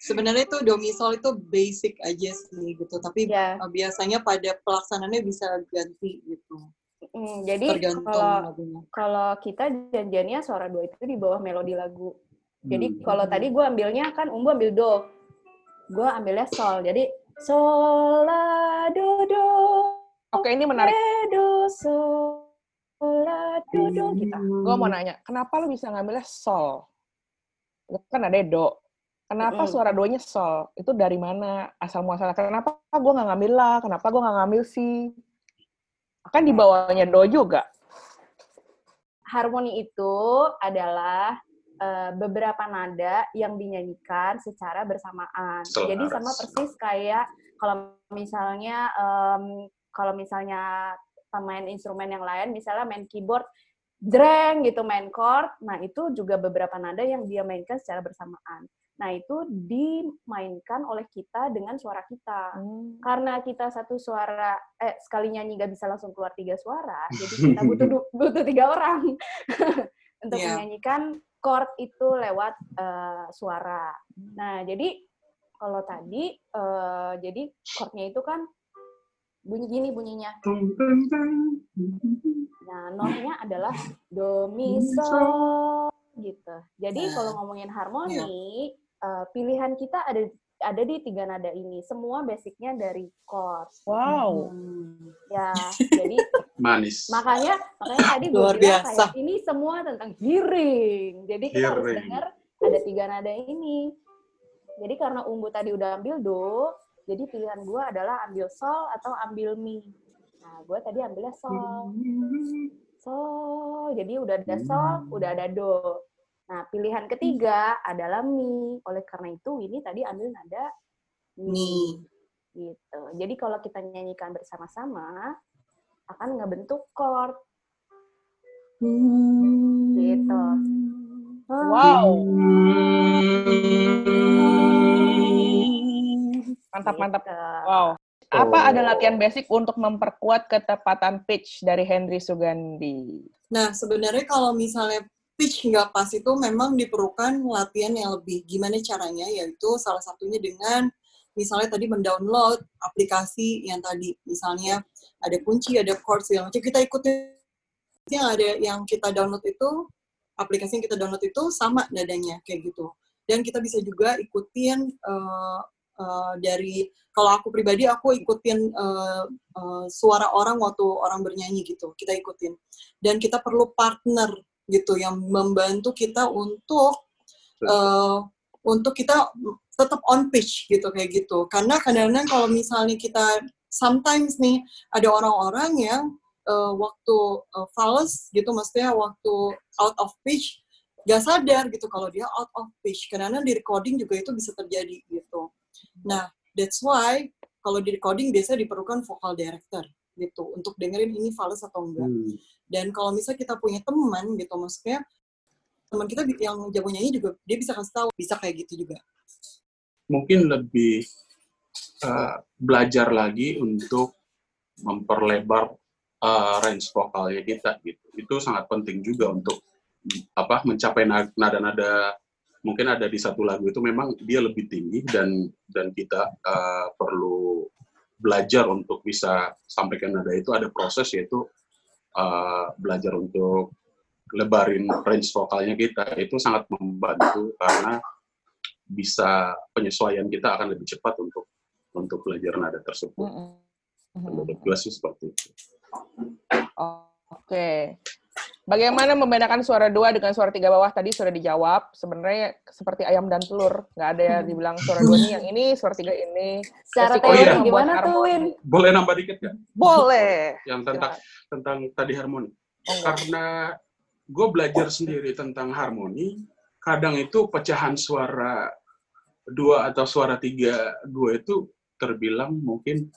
Sebenarnya itu domisol itu basic aja sih gitu. Tapi Ya. uh, biasanya pada pelaksanaannya bisa ganti gitu. Mm, jadi kalau lagunya. kalau kita janjiannya suara dua itu di bawah melodi lagu. Jadi Hmm. kalau tadi gue ambilnya kan umbu ambil do, gue ambilnya sol. Jadi sol la do do Oke, ini menarik. re do sol la do do gitu. Gue mau nanya, kenapa lu bisa ngambilnya sol? Kan ada do. Kenapa Mm-mm. suara doanya sol? Itu dari mana asal muasalnya? Kenapa gue nggak ngambil lah? Kenapa gue nggak ngambil si? Kan di bawahnya do juga. Harmoni itu adalah eh, beberapa nada yang dinyanyikan secara bersamaan. Selaras. Jadi sama persis kayak kalau misalnya em, kalau misalnya pemain instrumen yang lain, misalnya main keyboard, jreng gitu main chord, nah itu juga beberapa nada yang dia mainkan secara bersamaan. Nah itu dimainkan oleh kita dengan suara kita. Karena kita satu suara, eh sekali nyanyi gak bisa langsung keluar tiga suara, jadi kita butuh butuh tiga orang untuk Iya. menyanyikan chord itu lewat eh, suara. Nah jadi kalau tadi, eh, jadi chordnya itu kan bunyi gini bunyinya. Nah, notnya adalah do mi sol gitu. Jadi Nah, kalau ngomongin harmoni, eh, pilihan kita ada ada di tiga nada ini. Semua basicnya dari chord. Wow. Hmm. Ya, jadi Manis. makanya makanya tadi gue Luar bilang biasa. kayak ini semua tentang hearing. Jadi kita harus Hearing. dengar ada tiga nada ini. Jadi karena umbu tadi udah ambil do, jadi pilihan gue adalah ambil sol atau ambil mi. Nah, gue tadi ambilnya sol. Sol. Jadi udah ada sol, udah ada do. Nah, pilihan ketiga adalah mi. Oleh karena itu, ini tadi ambil nada mi. Mi. Gitu. Jadi kalau kita nyanyikan bersama-sama, akan ngebentuk chord. Gitu. Wow. Mantap, mantap. Gitu. Wow. Apa Oh. ada latihan basic untuk memperkuat ketepatan pitch dari Henry Sugandi? Nah, sebenarnya kalau misalnya pitch nggak pas itu memang diperlukan latihan yang lebih gimana caranya, yaitu salah satunya dengan misalnya tadi mendownload aplikasi yang tadi, misalnya ada kunci, ada chord segala macam, kita ikutin. Yang ada yang kita download itu, aplikasi yang kita download itu sama nadanya, kayak gitu. Dan kita bisa juga ikutin eh, eh, dari, kalau aku pribadi, aku ikutin eh, eh, suara orang waktu orang bernyanyi gitu, kita ikutin. Dan kita perlu partner gitu yang membantu kita untuk eh, untuk kita tetap on pitch gitu kayak gitu. Karena kadang-kadang kalau misalnya kita sometimes nih ada orang-orang yang eh, waktu eh, fals gitu maksudnya waktu out of pitch gak sadar gitu kalau dia out of pitch. Karena di recording juga itu bisa terjadi gitu. Nah that's why kalau di recording biasanya diperlukan vocal director gitu untuk dengerin ini fals atau enggak. Hmm. Dan kalau misalnya kita punya teman gitu maksudnya teman kita yang jago nyanyi juga dia bisa kasih tahu bisa kayak gitu juga Mungkin lebih eh, belajar lagi untuk memperlebar eh, range vokalnya kita gitu. Itu sangat penting juga untuk apa mencapai na- nada-nada mungkin ada di satu lagu itu memang dia lebih tinggi dan dan kita eh, perlu belajar untuk bisa sampaikan nada itu ada proses yaitu eh, belajar untuk lebarin range vokalnya kita itu sangat membantu karena bisa penyesuaian kita akan lebih cepat untuk untuk belajar nada tersebut. Menurut gue sih seperti itu. Oke. Bagaimana membedakan suara dua dengan suara tiga bawah tadi sudah dijawab. Sebenarnya seperti ayam dan telur, nggak ada yang dibilang suara dua nih yang ini, suara tiga ini. Secara Resikonya teori iya. membuat gimana tuh. Win? Boleh nambah dikit nggak? Boleh. Yang tentang tentang tadi harmoni. Oh. Karena gue belajar sendiri tentang harmoni, kadang itu pecahan suara dua atau suara tiga dua itu terbilang mungkin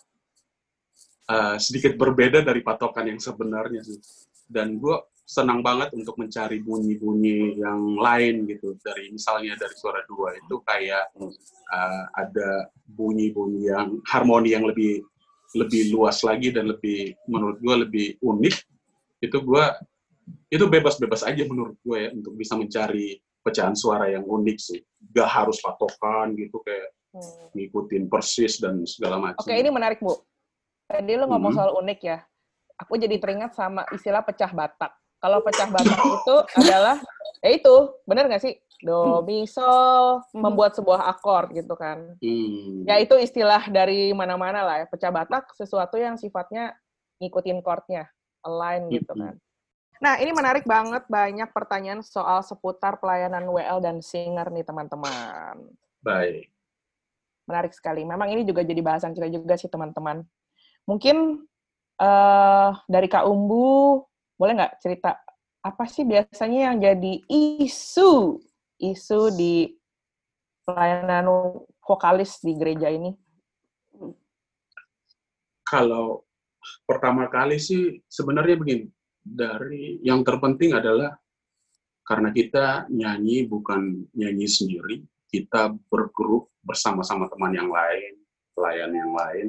uh, sedikit berbeda dari patokan yang sebenarnya sih. Dan gue senang banget untuk mencari bunyi-bunyi yang lain gitu dari misalnya dari suara dua itu kayak uh, ada bunyi-bunyi yang harmoni yang lebih lebih luas lagi dan lebih menurut gue lebih unik itu gue itu bebas-bebas aja menurut gue ya untuk bisa mencari pecahan suara yang unik sih gak harus patokan gitu kayak Hmm. ngikutin persis dan segala macam Oke, ini menarik, Bu. Tadi lu ngomong Mhm. soal unik ya. Aku jadi teringat sama istilah pecah batak. Kalau pecah batak itu adalah, ya itu, bener nggak sih? Do, mi, sol, membuat sebuah akord gitu kan. Hmm. Ya itu istilah dari mana-mana lah ya. Pecah batak sesuatu yang sifatnya ngikutin chordnya, align gitu kan. Nah, ini menarik banget banyak pertanyaan soal seputar pelayanan WL dan singer nih teman-teman. baik Menarik sekali. Memang ini juga jadi bahasan kita juga sih teman-teman. Mungkin eh dari Kak Umbu, boleh nggak cerita apa sih biasanya yang jadi isu isu di pelayanan vokalis di gereja ini? kalau pertama kali sih sebenarnya begini dari yang terpenting adalah karena kita nyanyi bukan nyanyi sendiri kita bergrup bersama-sama teman yang lain pelayan yang lain.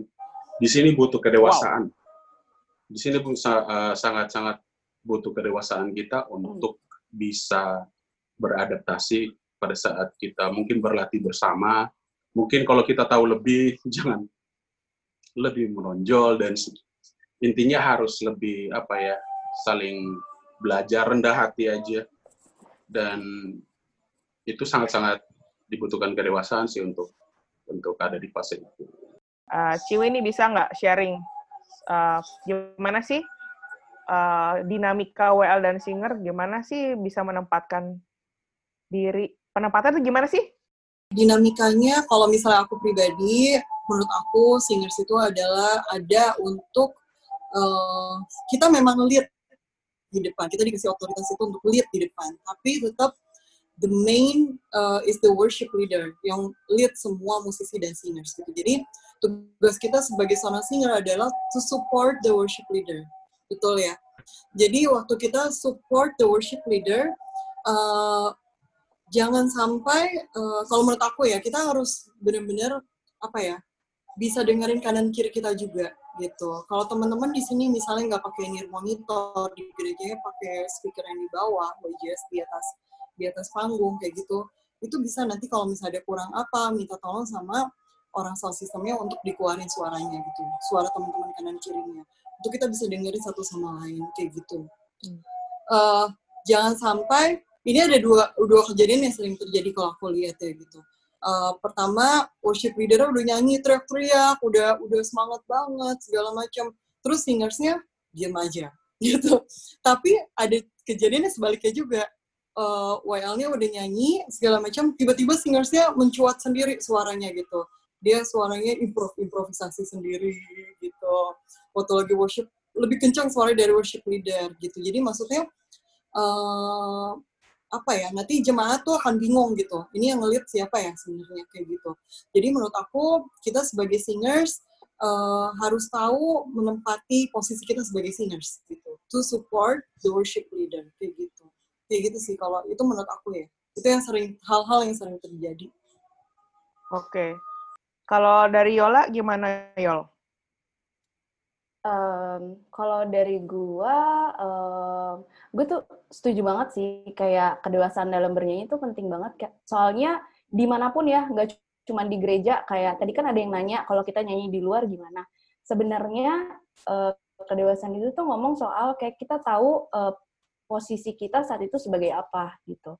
Di sini butuh kedewasaan. Di sini sa- eh, sangat-sangat butuh kedewasaan kita untuk bisa beradaptasi pada saat kita mungkin berlatih bersama. Mungkin kalau kita tahu lebih jangan lebih menonjol dan intinya harus lebih apa ya saling belajar rendah hati aja. Dan itu sangat-sangat dibutuhkan kedewasaan sih untuk untuk ada di fase itu. Eh, Ciwi ini bisa nggak sharing? Eh, gimana sih eh, dinamika WL dan singer? Gimana sih bisa menempatkan diri? Penempatan itu gimana sih? dinamikanya kalau misalnya aku pribadi menurut aku singers itu adalah ada untuk eh, kita memang lead di depan kita dikasih otoritas itu untuk lead di depan tapi tetap the main uh, is the worship leader yang lead semua musisi dan singers gitu jadi tugas kita sebagai seorang singer adalah to support the worship leader betul ya jadi waktu kita support the worship leader uh, jangan sampai uh, kalau menurut aku ya kita harus benar-benar apa ya bisa dengerin kanan kiri kita juga gitu. Kalau teman-teman di sini misalnya nggak pakai ear monitor di gerejanya pakai speaker yang di bawah, WJS di atas di atas panggung kayak gitu, itu bisa nanti kalau misalnya ada kurang apa minta tolong sama orang sound systemnya untuk dikeluarin suaranya gitu, suara teman-teman kanan kirinya. Untuk kita bisa dengerin satu sama lain kayak gitu. Hmm. Uh, jangan sampai ini ada dua dua kejadian yang sering terjadi kalau aku lihat ya gitu. Uh, pertama worship leader udah nyanyi teriak-teriak, udah udah semangat banget segala macam. Terus singersnya diam aja gitu. Tapi ada kejadiannya sebaliknya juga. Uh, WL-nya udah nyanyi segala macam, tiba-tiba singersnya mencuat sendiri suaranya gitu. Dia suaranya improv improvisasi sendiri gitu. Waktu lagi worship lebih kencang suaranya dari worship leader gitu. Jadi maksudnya uh, apa ya nanti jemaat tuh akan bingung gitu ini yang ngeliat siapa ya sebenarnya kayak gitu jadi menurut aku kita sebagai singers uh, harus tahu menempati posisi kita sebagai singers gitu to support the worship leader kayak gitu kayak gitu sih kalau itu menurut aku ya itu yang sering hal-hal yang sering terjadi Oke. Kalau dari Yola gimana Yol? Um, kalau dari gua, um, gue tuh setuju banget sih kayak kedewasaan dalam bernyanyi itu penting banget. Soalnya di mana pun ya, nggak cuma di gereja. Kayak tadi kan ada yang nanya kalau kita nyanyi di luar gimana. Sebenarnya uh, kedewasaan itu tuh ngomong soal kayak kita tahu uh, posisi kita saat itu sebagai apa gitu.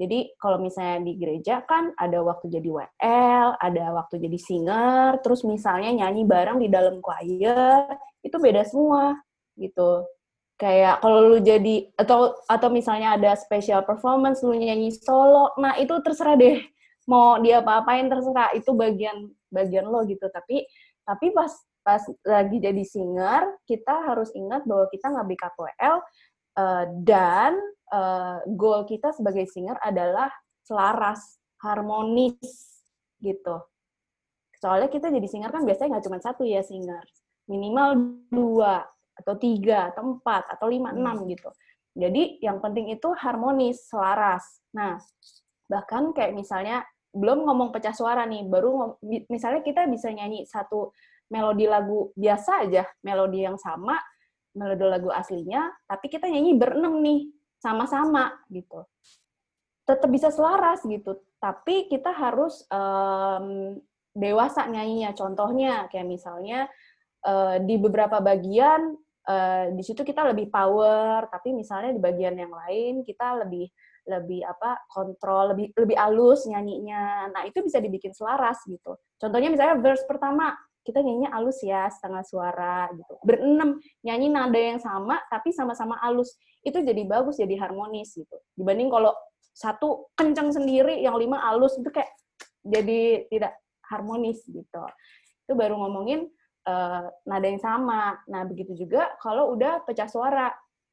Jadi kalau misalnya di gereja kan ada waktu jadi WL, ada waktu jadi singer, terus misalnya nyanyi bareng di dalam choir, itu beda semua gitu. Kayak kalau lu jadi atau atau misalnya ada special performance lu nyanyi solo, nah itu terserah deh mau dia apa-apain terserah itu bagian bagian lo gitu. Tapi tapi pas pas lagi jadi singer, kita harus ingat bahwa kita nggak BKWL uh, dan uh, goal kita sebagai singer adalah selaras, harmonis gitu. Soalnya kita jadi singer kan biasanya nggak cuma satu ya singer, minimal dua atau tiga atau empat atau lima hmm. enam gitu. Jadi yang penting itu harmonis, selaras. Nah bahkan kayak misalnya belum ngomong pecah suara nih, baru misalnya kita bisa nyanyi satu melodi lagu biasa aja, melodi yang sama, melodi lagu aslinya, tapi kita nyanyi berenam nih, sama-sama gitu. Tetap bisa selaras gitu, tapi kita harus um, dewasa nyanyinya. Contohnya kayak misalnya uh, di beberapa bagian uh, di situ kita lebih power, tapi misalnya di bagian yang lain kita lebih lebih apa kontrol lebih lebih halus nyanyinya. Nah itu bisa dibikin selaras gitu. Contohnya misalnya verse pertama kita nyanyinya halus ya setengah suara gitu. Berenam nyanyi nada yang sama tapi sama-sama halus. Itu jadi bagus jadi harmonis gitu. Dibanding kalau satu kencang sendiri yang lima halus itu kayak jadi tidak harmonis gitu. Itu baru ngomongin uh, nada yang sama nah begitu juga kalau udah pecah suara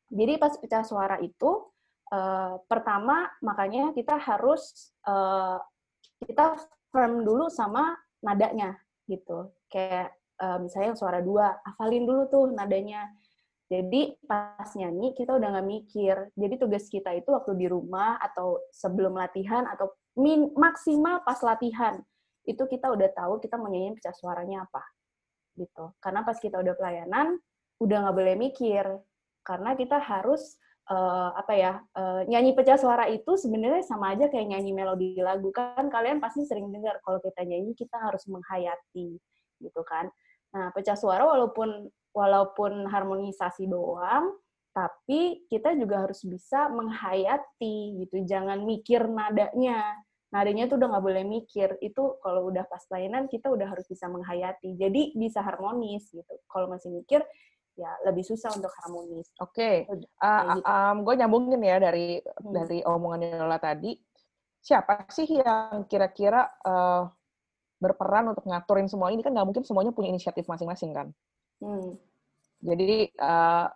jadi pas pecah suara itu uh, pertama makanya kita harus uh, kita firm dulu sama nadanya gitu kayak uh, misalnya yang suara dua, hafalin dulu tuh nadanya. Jadi pas nyanyi kita udah nggak mikir. Jadi tugas kita itu waktu di rumah atau sebelum latihan atau min maksimal pas latihan itu kita udah tahu kita mau nyanyi pecah suaranya apa gitu. Karena pas kita udah pelayanan udah nggak boleh mikir karena kita harus uh, apa ya uh, nyanyi pecah suara itu sebenarnya sama aja kayak nyanyi melodi lagu kan kalian pasti sering dengar kalau kita nyanyi kita harus menghayati gitu kan. Nah, pecah suara walaupun walaupun harmonisasi doang, tapi kita juga harus bisa menghayati gitu. Jangan mikir nadanya. Nadanya tuh udah nggak boleh mikir. Itu kalau udah pas pelayanan kita udah harus bisa menghayati. Jadi bisa harmonis gitu. Kalau masih mikir ya lebih susah untuk harmonis. Oke. Okay. Uh, gitu. um, gue nyambungin ya dari hmm. dari omongan Yola tadi. Siapa sih yang kira-kira uh, berperan untuk ngaturin semua ini kan nggak mungkin semuanya punya inisiatif masing-masing kan. Hmm. Jadi uh,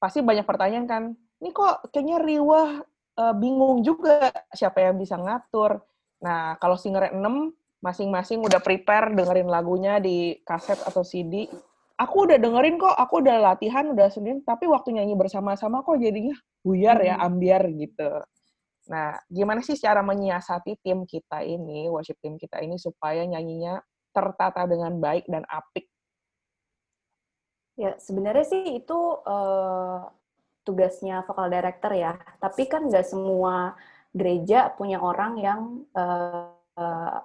pasti banyak pertanyaan kan, ini kok kayaknya Riwah uh, bingung juga siapa yang bisa ngatur. Nah kalau singer 6 masing-masing udah prepare dengerin lagunya di kaset atau CD. Aku udah dengerin kok, aku udah latihan, udah sendiri, tapi waktu nyanyi bersama-sama kok jadinya buyar ya, hmm. ambiar gitu. Nah, gimana sih cara menyiasati tim kita ini, worship tim kita ini supaya nyanyinya tertata dengan baik dan apik? Ya, sebenarnya sih itu uh, tugasnya vokal director ya. Tapi kan nggak semua gereja punya orang yang uh,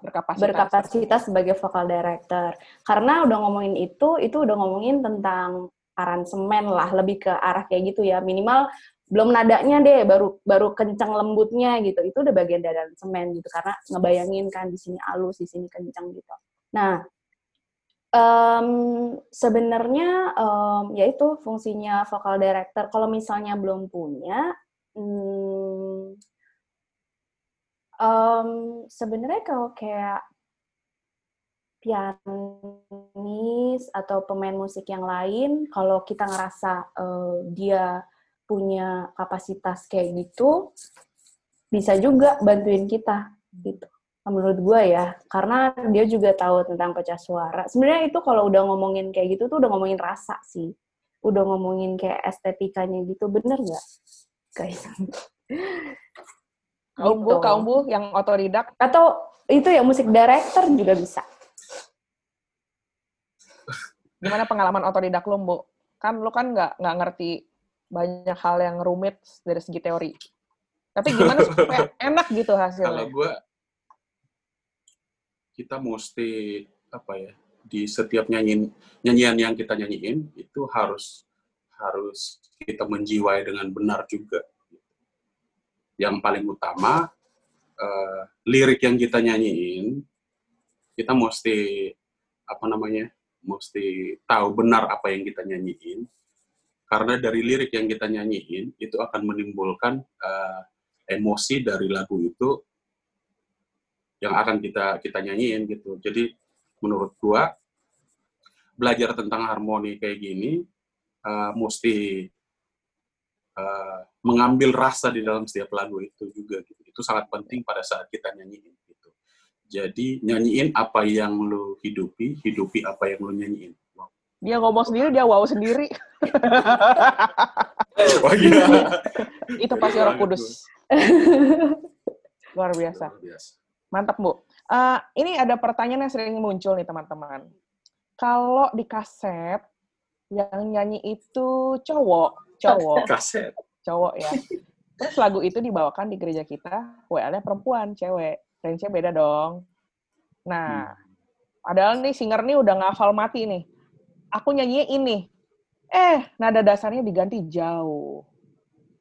berkapasitas. berkapasitas sebagai vokal director. Karena udah ngomongin itu, itu udah ngomongin tentang aransemen lah, lebih ke arah kayak gitu ya. Minimal belum nadanya deh baru baru kencang lembutnya gitu itu udah bagian dari semen gitu karena ngebayangin kan di sini halus di sini kencang gitu nah um, sebenarnya um, ya itu fungsinya vokal director. Kalau misalnya belum punya um, sebenarnya kalau kayak pianis atau pemain musik yang lain kalau kita ngerasa uh, dia punya kapasitas kayak gitu bisa juga bantuin kita gitu menurut gue ya karena dia juga tahu tentang pecah suara sebenarnya itu kalau udah ngomongin kayak gitu tuh udah ngomongin rasa sih udah ngomongin kayak estetikanya gitu bener nggak guys kaum bu gitu. kaum bu yang otodidak atau itu ya musik director juga bisa gimana pengalaman otodidak lo bu kan lo kan nggak nggak ngerti banyak hal yang rumit dari segi teori. Tapi gimana supaya enak gitu hasilnya? Kalau gue, kita mesti apa ya di setiap nyanyiin nyanyian yang kita nyanyiin itu harus harus kita menjiwai dengan benar juga. yang paling utama uh, lirik yang kita nyanyiin kita mesti apa namanya mesti tahu benar apa yang kita nyanyiin karena dari lirik yang kita nyanyiin itu akan menimbulkan uh, emosi dari lagu itu yang akan kita kita nyanyiin gitu jadi menurut gua belajar tentang harmoni kayak gini uh, mesti uh, mengambil rasa di dalam setiap lagu itu juga gitu. Itu sangat penting pada saat kita nyanyiin gitu. Jadi nyanyiin apa yang lu hidupi, hidupi apa yang lu nyanyiin. Wow. Dia ngomong sendiri, dia wow sendiri. oh iya. itu pasti orang kudus. Luar biasa. Luar biasa. Mantap, Bu. Uh, ini ada pertanyaan yang sering muncul nih, teman-teman. Kalau di kaset, yang nyanyi itu cowok, cowok. Kaset. Cowok ya. Terus lagu itu dibawakan di gereja kita, WL-nya perempuan, cewek. Range-nya beda dong. Nah, hmm. padahal nih singer nih udah ngafal mati nih. Aku nyanyi ini. Eh, nada dasarnya diganti jauh.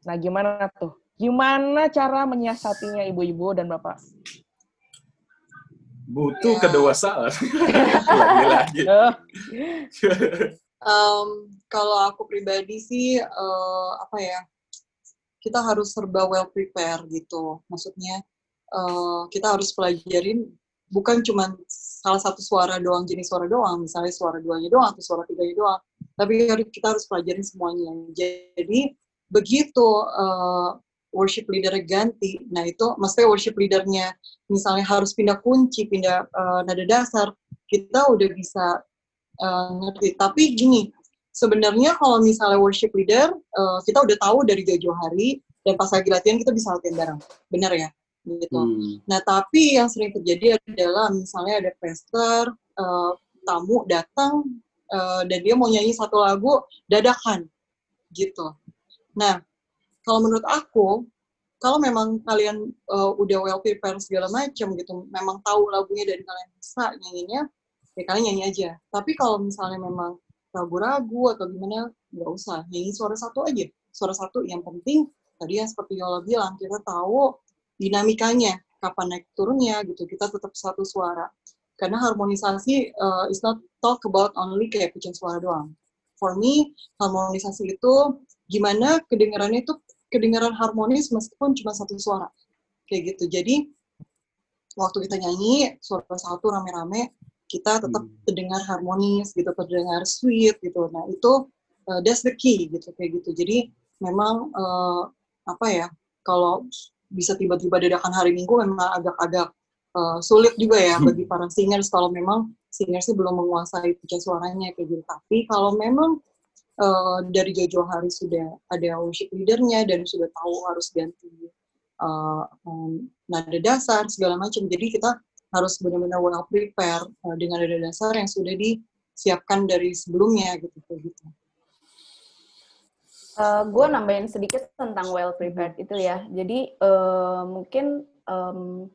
Nah, gimana tuh? Gimana cara menyiasatinya ibu-ibu dan bapak? Butuh ya. kedewasaan. Lagi-lagi. um, kalau aku pribadi sih uh, apa ya kita harus serba well prepare gitu maksudnya uh, kita harus pelajarin bukan cuma salah satu suara doang jenis suara doang misalnya suara duanya doang atau suara tiganya doang tapi kita harus pelajarin semuanya jadi begitu uh, worship leader ganti nah itu maksudnya worship leadernya misalnya harus pindah kunci pindah uh, nada dasar kita udah bisa uh, ngerti. Tapi gini, sebenarnya kalau misalnya worship leader, uh, kita udah tahu dari jauh-jauh hari, dan pas lagi latihan kita bisa latihan bareng. Benar ya? Gitu. Hmm. Nah, tapi yang sering terjadi adalah misalnya ada pastor, uh, tamu datang, uh, dan dia mau nyanyi satu lagu, dadakan. Gitu. Nah, kalau menurut aku, kalau memang kalian uh, udah well prepared segala macam gitu, memang tahu lagunya dan kalian bisa nyanyinya, ya kalian nyanyi aja. Tapi kalau misalnya memang ragu-ragu atau gimana nggak usah. Nyanyi suara satu aja. Suara satu yang penting tadi yang seperti Yola bilang kita tahu dinamikanya kapan naik turunnya gitu. Kita tetap satu suara. Karena harmonisasi uh, is not talk about only kayak pecah suara doang. For me harmonisasi itu gimana kedengarannya itu kedengaran harmonis meskipun cuma satu suara. Kayak gitu. Jadi waktu kita nyanyi suara satu rame-rame kita tetap hmm. terdengar harmonis gitu terdengar sweet gitu. Nah itu uh, that's the key gitu kayak gitu. Jadi memang uh, apa ya kalau bisa tiba-tiba dadakan hari minggu memang agak-agak uh, sulit juga ya hmm. bagi para singers kalau memang singers sih belum menguasai pecah suaranya kayak gitu. Tapi kalau memang uh, dari jauh-jauh hari sudah ada worship leadernya dan sudah tahu harus ganti uh, um, nada dasar segala macam jadi kita harus benar-benar well prepare uh, dengan data dasar yang sudah disiapkan dari sebelumnya gitu gitu. Uh, gue nambahin sedikit tentang well prepared itu ya. Jadi uh, mungkin um,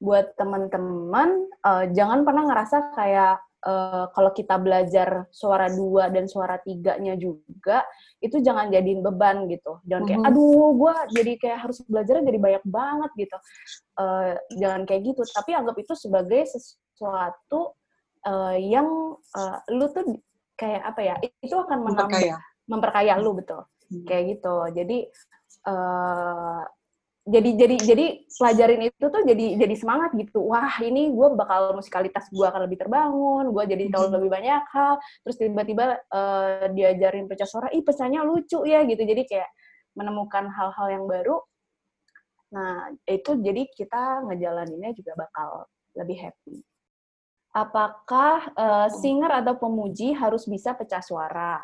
buat teman-teman uh, jangan pernah ngerasa kayak uh, kalau kita belajar suara dua dan suara tiganya juga itu jangan jadiin beban gitu. Jangan kayak mm-hmm. aduh gue jadi kayak harus belajarnya jadi banyak banget gitu. Uh, jangan kayak gitu. Tapi anggap itu sebagai sesuatu uh, yang uh, lu tuh kayak apa ya itu akan menambah memperkaya, memperkaya lu betul. Hmm. kayak gitu. Jadi uh, jadi jadi jadi pelajarin itu tuh jadi jadi semangat gitu. Wah ini gue bakal musikalitas gue akan lebih terbangun gue jadi tahu hmm. lebih banyak hal. Terus tiba-tiba uh, diajarin pecah suara ih pecahnya lucu ya gitu. Jadi kayak menemukan hal-hal yang baru. Nah itu jadi kita ngejalaninnya juga bakal lebih happy. Apakah uh, singer atau pemuji harus bisa pecah suara?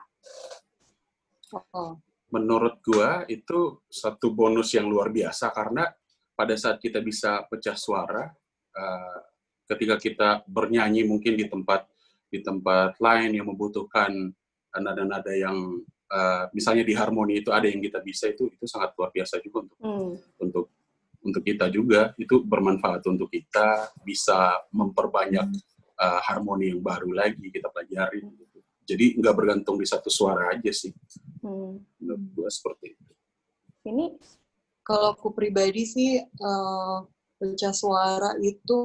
Oh menurut gua itu satu bonus yang luar biasa karena pada saat kita bisa pecah suara uh, ketika kita bernyanyi mungkin di tempat di tempat lain yang membutuhkan nada-nada yang uh, misalnya di harmoni itu ada yang kita bisa itu itu sangat luar biasa juga untuk hmm. untuk untuk kita juga itu bermanfaat untuk kita bisa memperbanyak uh, harmoni yang baru lagi kita pelajari gitu. Jadi nggak bergantung di satu suara aja sih hmm. menurut gue seperti itu ini Kalau aku pribadi sih uh, pecah suara itu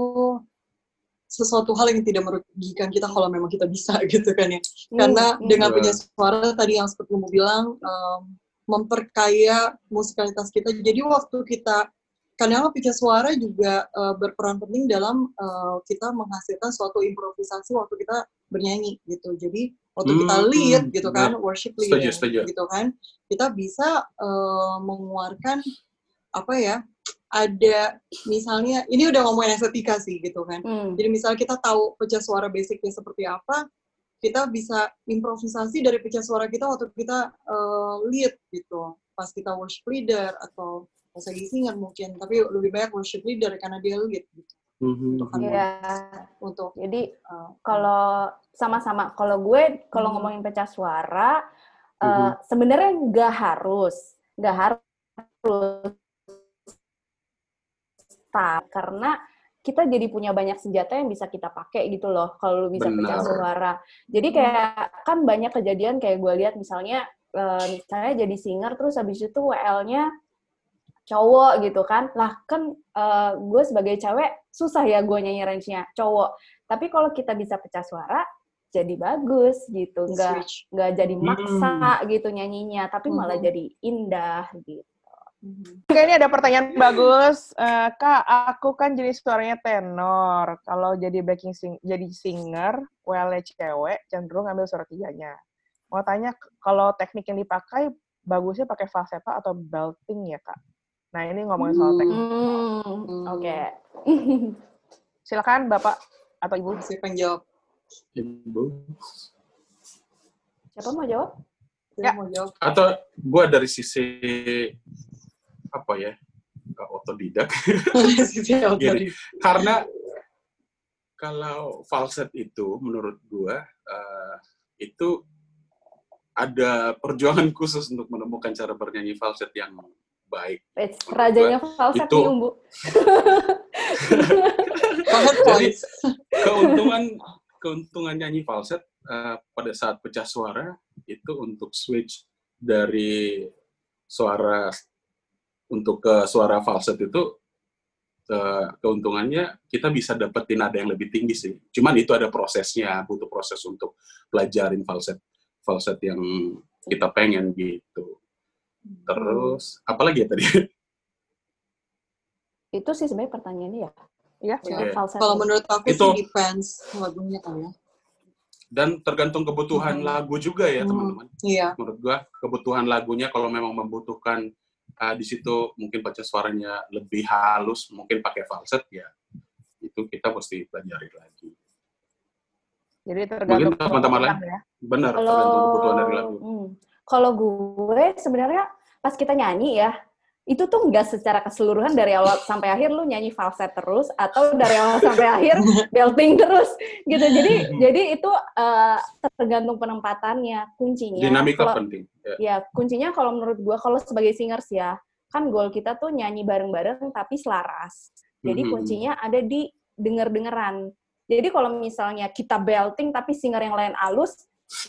sesuatu hal yang tidak merugikan kita kalau memang kita bisa gitu kan ya. Hmm, Karena hmm. dengan punya suara tadi yang seperti kamu bilang um, memperkaya musikalitas kita. Jadi waktu kita kadang pecah suara juga uh, berperan penting dalam uh, kita menghasilkan suatu improvisasi waktu kita bernyanyi gitu. Jadi waktu kita Hmm, lead hmm, gitu kan, worship Setuju, leading setuju. gitu kan, kita bisa uh, mengeluarkan apa ya? Ada misalnya ini udah ngomongin estetika sih gitu kan. Hmm. Jadi misalnya kita tahu pecah suara basicnya seperti apa, kita bisa improvisasi dari pecah suara kita waktu kita uh, lead gitu. Pas kita worship leader atau pas lagi singer mungkin, tapi lebih banyak worship leader karena dia lead gitu. Mhm. Untuk. Iya. Untuk Jadi uh, kalau sama-sama kalau gue kalau Hmm. ngomongin pecah suara eh, Mhm. sebenarnya nggak harus nggak harus start karena kita jadi punya banyak senjata yang bisa kita pakai gitu loh kalau lu bisa pecah Benar. suara jadi kayak kan banyak kejadian kayak gue lihat misalnya eh, misalnya jadi singer terus habis itu WL-nya cowok gitu kan lah kan eh, gue sebagai cewek susah ya gue nyanyi range-nya cowok tapi kalau kita bisa pecah suara jadi bagus gitu nggak nggak jadi Hmm. maksa gitu nyanyinya tapi malah Mhm. jadi indah gitu Mhm. Oke, ini ada pertanyaan bagus. Eh, Kak, aku kan jenis suaranya tenor. Kalau jadi backing sing jadi singer, well cewek, cenderung ambil suara tiganya. Mau tanya, kalau teknik yang dipakai, bagusnya pakai falsetto atau belting ya, Kak? Nah, ini ngomongin soal Hmm. teknik. Hmm, Hmm. oke Silakan, Bapak atau Ibu. Siapa yang jawab? Ibu. siapa mau jawab Siapa Ya. mau jawab? Atau gue dari sisi apa ya otodidak tadi? karena kalau falset itu menurut gue uh, itu ada perjuangan khusus untuk menemukan cara bernyanyi falset yang baik. Wait, rajanya falset itu- nih umbu Jadi keuntungan keuntungan nyanyi falset uh, pada saat pecah suara itu untuk switch dari suara untuk ke suara falset itu uh, keuntungannya kita bisa dapetin nada yang lebih tinggi sih. Cuman itu ada prosesnya, butuh proses untuk pelajarin falset falset yang kita pengen gitu. Terus apalagi ya tadi? itu sih sebenarnya pertanyaannya ya Iya. Oke. falset Kalau menurut aku Itu- sih depends lagunya kali ya. Dan tergantung kebutuhan Mhm. lagu juga ya Hmm. teman-teman. Iya. menurut gua kebutuhan lagunya kalau memang membutuhkan uh, di situ mungkin baca suaranya lebih halus mungkin pakai falset ya itu kita mesti pelajari lagi Jadi tergantung teman-teman lain. ya. benar kalau tergantung kebutuhan dari lagu hmm, kalau gue sebenarnya pas kita nyanyi ya itu tuh nggak secara keseluruhan dari awal sampai akhir lu nyanyi falset terus atau dari awal sampai akhir belting terus gitu jadi jadi itu eh, tergantung penempatannya kuncinya dinamika kalau- penting ya. ya kuncinya kalau menurut gua kalau sebagai singers ya kan goal kita tuh nyanyi bareng-bareng tapi selaras jadi Mhm. kuncinya ada di denger-dengeran jadi kalau misalnya kita belting tapi singer yang lain alus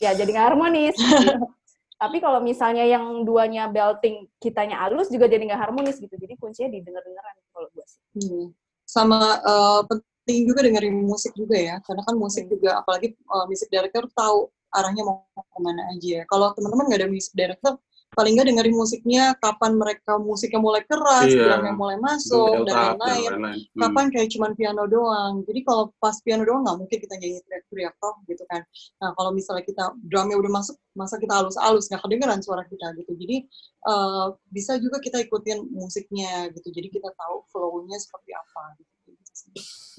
ya jadi nggak harmonis gitu. tapi kalau misalnya yang duanya belting kitanya alus juga jadi nggak harmonis gitu jadi kuncinya di denger-dengeran kalau gua sih Hmm. Sama eh, penting juga dengerin musik juga ya, karena kan musik Hmm. juga apalagi eh, music director tahu arahnya mau ke mana aja. Kalau teman-teman nggak ada music director, paling nggak dengerin musiknya kapan mereka musiknya mulai keras, Iya. drumnya mulai masuk dan lain-lain. lain-lain. Hmm. Kapan kayak cuman piano doang. Jadi kalau pas piano doang nggak mungkin kita nyanyi teriak-teriak toh gitu kan. Nah kalau misalnya kita drumnya udah masuk, masa kita halus-halus nggak kedengeran suara kita gitu. Jadi eh, bisa juga kita ikutin musiknya gitu. Jadi kita tahu flow-nya seperti apa. Gitu.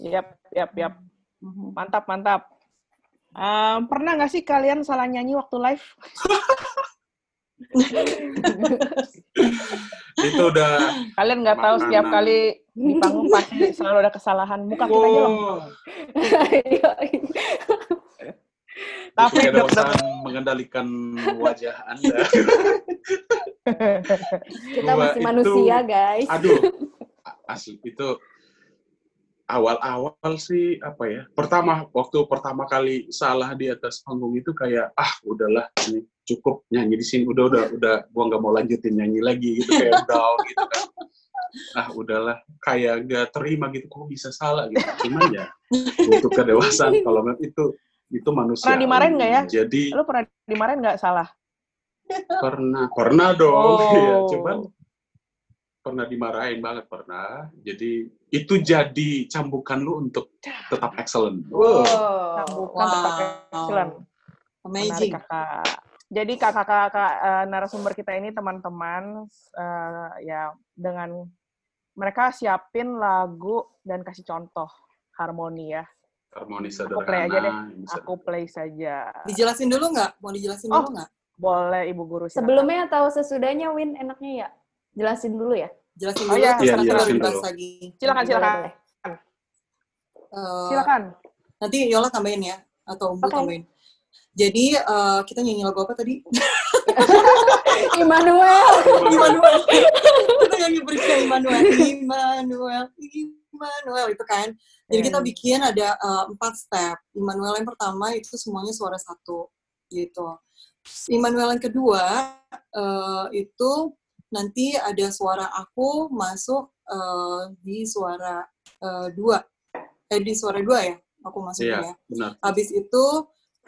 Yap, yap, yap. Mhm. Mantap, mantap. Em, pernah nggak sih kalian salah nyanyi waktu live? itu udah Kalian nggak tahu setiap kali di panggung pasti selalu ada kesalahan. Muka kita oh, lempeng. tapi ada usaha mengendalikan wajah anda kita masih itu- manusia guys aduh asli itu awal-awal sih apa ya? Pertama waktu pertama kali salah di atas panggung itu kayak ah udahlah ini cukup nyanyi di sini udah udah udah gua nggak mau lanjutin nyanyi lagi gitu kayak down gitu kan. Ah udahlah kayak gak terima gitu kok bisa salah gitu. Cuman ya untuk kedewasaan kalau memang itu itu manusia. Pernah dimarahin nggak ya? Jadi Lu pernah dimarahin nggak salah? pernah pernah dong Oh. ya cuman pernah dimarahin banget pernah jadi itu jadi cambukan lu untuk tetap excellent wow. Nah, bukan tetap excellent. Menarik Amazing. kakak. Jadi kakak-kakak eh, narasumber kita ini teman-teman eh, ya dengan mereka siapin lagu dan kasih contoh harmoni ya. harmoni Aku play aja deh. sederhana Aku play saja. Dijelasin dulu nggak? Mau dijelasin Oh. dulu nggak? Boleh Ibu Guru silakan. Sebelumnya atau sesudahnya Win enaknya ya? Jelasin dulu ya. Jelasin Oh, dulu, iya. terus Iya, baru jelasin dulu. lagi. Silakan silakan. boleh. Eh, Silakan. nanti Yola tambahin ya, atau Umbu Oke. tambahin. Jadi eh, kita nyanyi lagu apa tadi? Immanuel. Immanuel. kita nyanyi berikan Immanuel. Immanuel. Immanuel itu kan. Jadi kita Hmm. bikin ada eh, empat step. Immanuel yang pertama itu semuanya suara satu gitu. Immanuel yang kedua eh, itu nanti ada suara aku masuk eh, di suara eh, dua. Eh di suara dua ya, aku masuknya iya ya. benar Habis itu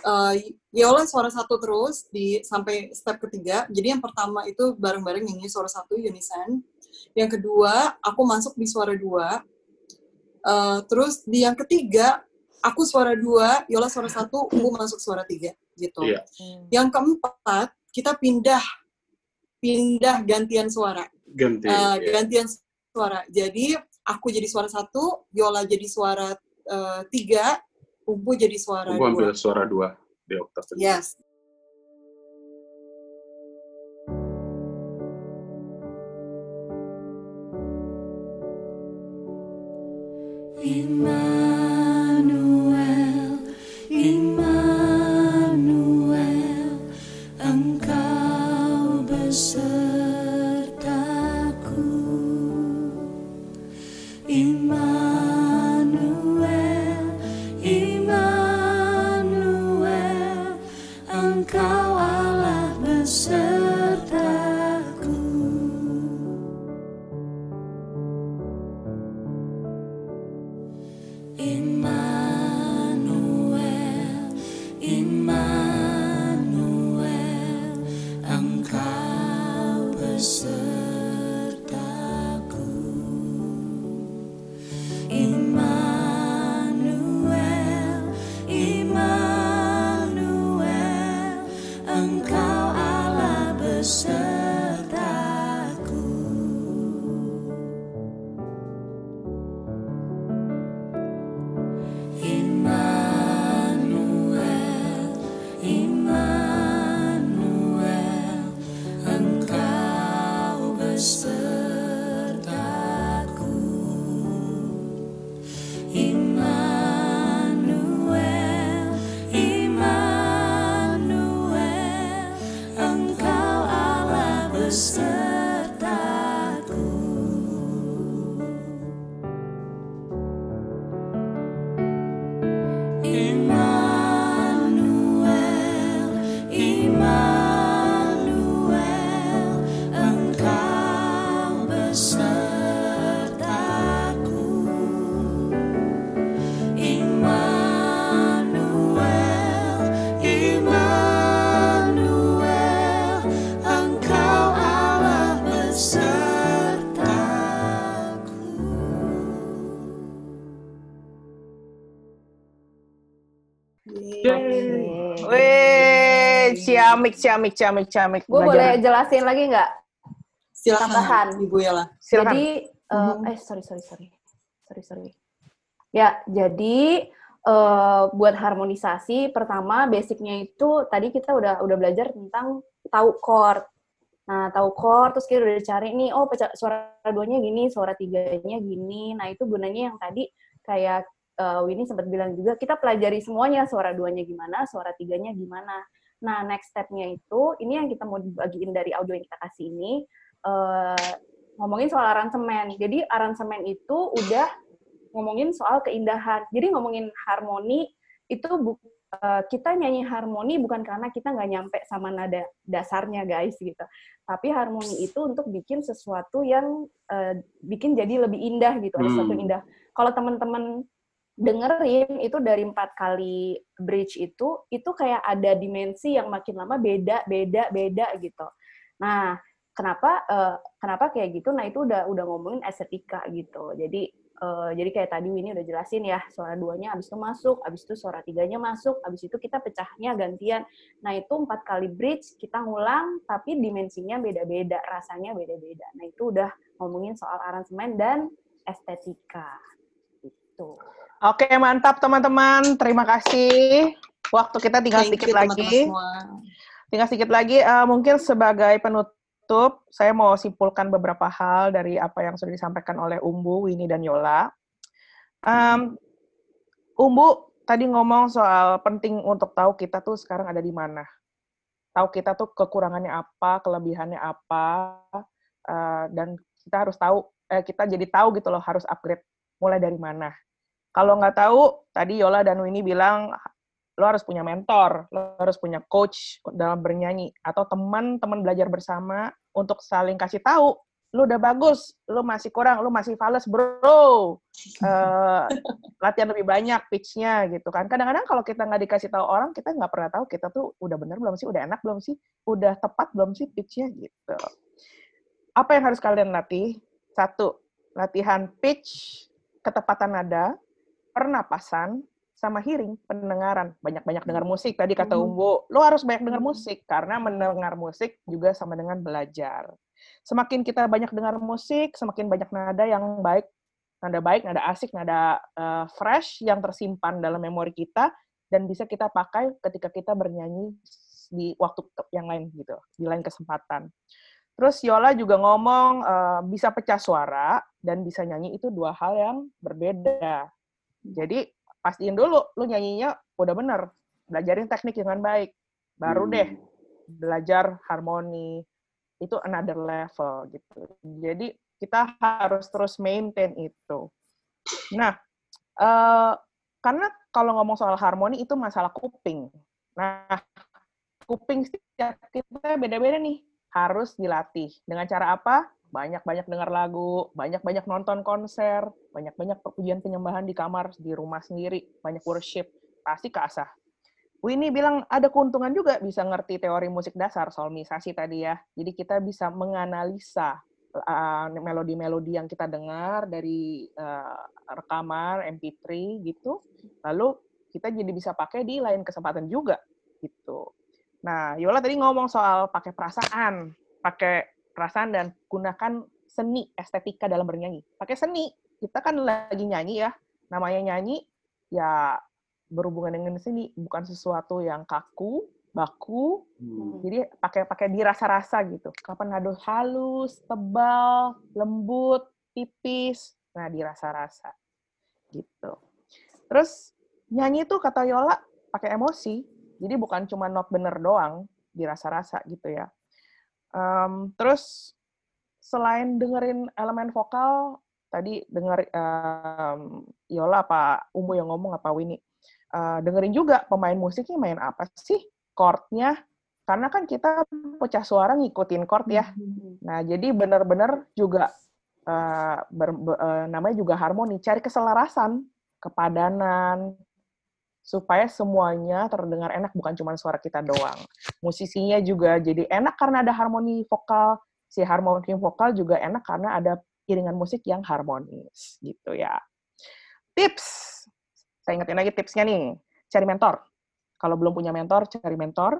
uh, Yola suara satu terus di sampai step ketiga. Jadi yang pertama itu bareng-bareng nyanyi suara satu unison. Yang kedua aku masuk di suara dua. Uh, terus di yang ketiga aku suara dua, Yola suara satu, Umbu masuk suara tiga gitu. Hmm. Yang keempat kita pindah pindah gantian suara. ganti Uh, iya. gantian suara. Jadi aku jadi suara satu, Yola jadi suara uh, tiga, Umbu jadi suara ambil dua. suara dua di oktav. Yes. Ciamik, ciamik, ciamik, ciamik. Gue boleh jelasin lagi nggak? Silakan Tambahan. Ibu. Silakan. Jadi, eh, Mhm. eh sorry sorry sorry, sorry sorry. Ya, jadi eh, buat harmonisasi pertama basicnya itu tadi kita udah udah belajar tentang tahu chord. Nah, tahu chord terus kita udah cari nih, oh pecah, suara duanya gini, suara tiganya gini. Nah, itu gunanya yang tadi kayak eh, Winnie sempat bilang juga kita pelajari semuanya suara duanya gimana, suara tiganya gimana. Nah, next step-nya itu ini yang kita mau dibagiin dari audio yang kita kasih ini eh, ngomongin soal aransemen. Jadi aransemen itu udah ngomongin soal keindahan. Jadi ngomongin harmoni itu bu- eh, kita nyanyi harmoni bukan karena kita nggak nyampe sama nada dasarnya guys gitu. Tapi harmoni itu untuk bikin sesuatu yang eh, bikin jadi lebih indah gitu, ada sesuatu Hmm. indah. Kalau teman-teman dengerin itu dari empat kali bridge itu itu kayak ada dimensi yang makin lama beda beda beda gitu. Nah kenapa eh, kenapa kayak gitu? Nah itu udah udah ngomongin estetika gitu. Jadi eh, jadi kayak tadi Winnie udah jelasin ya suara duanya abis itu masuk abis itu suara tiganya masuk abis itu kita pecahnya gantian. Nah itu empat kali bridge kita ngulang tapi dimensinya beda-beda rasanya beda-beda. Nah itu udah ngomongin soal aransemen dan estetika. Gitu Oke, mantap teman-teman. Terima kasih. Waktu kita tinggal Thank sedikit you, lagi. semua. Tinggal sedikit lagi. Eh, mungkin sebagai penutup, saya mau simpulkan beberapa hal dari apa yang sudah disampaikan oleh Umbu, Winnie, dan Yola. Em, Umbu tadi ngomong soal penting untuk tahu kita tuh sekarang ada di mana. Tahu kita tuh kekurangannya apa, kelebihannya apa, eh, dan kita harus tahu, eh, kita jadi tahu gitu loh harus upgrade mulai dari mana. Kalau nggak tahu, tadi Yola dan Winnie bilang lo harus punya mentor, lo harus punya coach dalam bernyanyi atau teman-teman belajar bersama untuk saling kasih tahu, lo udah bagus, lo masih kurang, lo masih fals bro. Eh, latihan lebih banyak pitch-nya gitu kan. Kadang-kadang kalau kita nggak dikasih tahu orang, kita nggak pernah tahu kita tuh udah bener belum sih, udah enak belum sih, udah tepat belum sih pitch-nya gitu. Apa yang harus kalian latih? Satu, latihan pitch, ketepatan nada, pernapasan, sama hearing, pendengaran. Banyak-banyak dengar musik. Tadi kata Mhm. Umbu, lo harus banyak dengar musik. Karena mendengar musik juga sama dengan belajar. Semakin kita banyak dengar musik, semakin banyak nada yang baik, nada baik, nada asik, nada eh, fresh yang tersimpan dalam memori kita dan bisa kita pakai ketika kita bernyanyi di waktu yang lain gitu, di lain kesempatan. Terus Yola juga ngomong eh, bisa pecah suara dan bisa nyanyi itu dua hal yang berbeda. Jadi pastiin dulu lu nyanyinya udah bener, belajarin teknik dengan baik, baru Hmm. deh belajar harmoni itu another level gitu. Jadi kita harus terus maintain itu. Nah, eh, karena kalau ngomong soal harmoni itu masalah kuping. Nah, kuping setiap kita beda-beda nih, harus dilatih. Dengan cara apa? Banyak-banyak dengar lagu, banyak-banyak nonton konser, banyak-banyak pujian penyembahan di kamar, di rumah sendiri, banyak worship, pasti keasah. Winnie bilang ada keuntungan juga bisa ngerti teori musik dasar, solmisasi tadi ya. Jadi kita bisa menganalisa uh, melodi-melodi yang kita dengar dari uh, rekaman MP3 gitu. Lalu kita jadi bisa pakai di lain kesempatan juga gitu. Nah, Yola tadi ngomong soal pakai perasaan, pakai perasaan dan gunakan seni estetika dalam bernyanyi. Pakai seni, kita kan lagi nyanyi ya. Namanya nyanyi ya berhubungan dengan seni, bukan sesuatu yang kaku, baku. Hmm. Jadi pakai pakai dirasa-rasa gitu. Kapan nado halus, tebal, lembut, tipis. Nah, dirasa-rasa. Gitu. Terus nyanyi tuh kata Yola pakai emosi. Jadi bukan cuma not bener doang, dirasa-rasa gitu ya. Em, terus selain dengerin elemen vokal, tadi denger em, Yola apa Umbu yang ngomong apa Winnie, eh, dengerin juga pemain musiknya main apa sih, chordnya, karena kan kita pecah suara ngikutin chord ya. Nah, jadi benar-benar juga eh, ber- be- eh, namanya juga harmoni, cari keselarasan, kepadanan, supaya semuanya terdengar enak, bukan cuma suara kita doang. Musisinya juga jadi enak karena ada harmoni vokal, si harmoni vokal juga enak karena ada iringan musik yang harmonis, gitu ya. Tips, saya ingetin lagi tipsnya nih, cari mentor. Kalau belum punya mentor, cari mentor.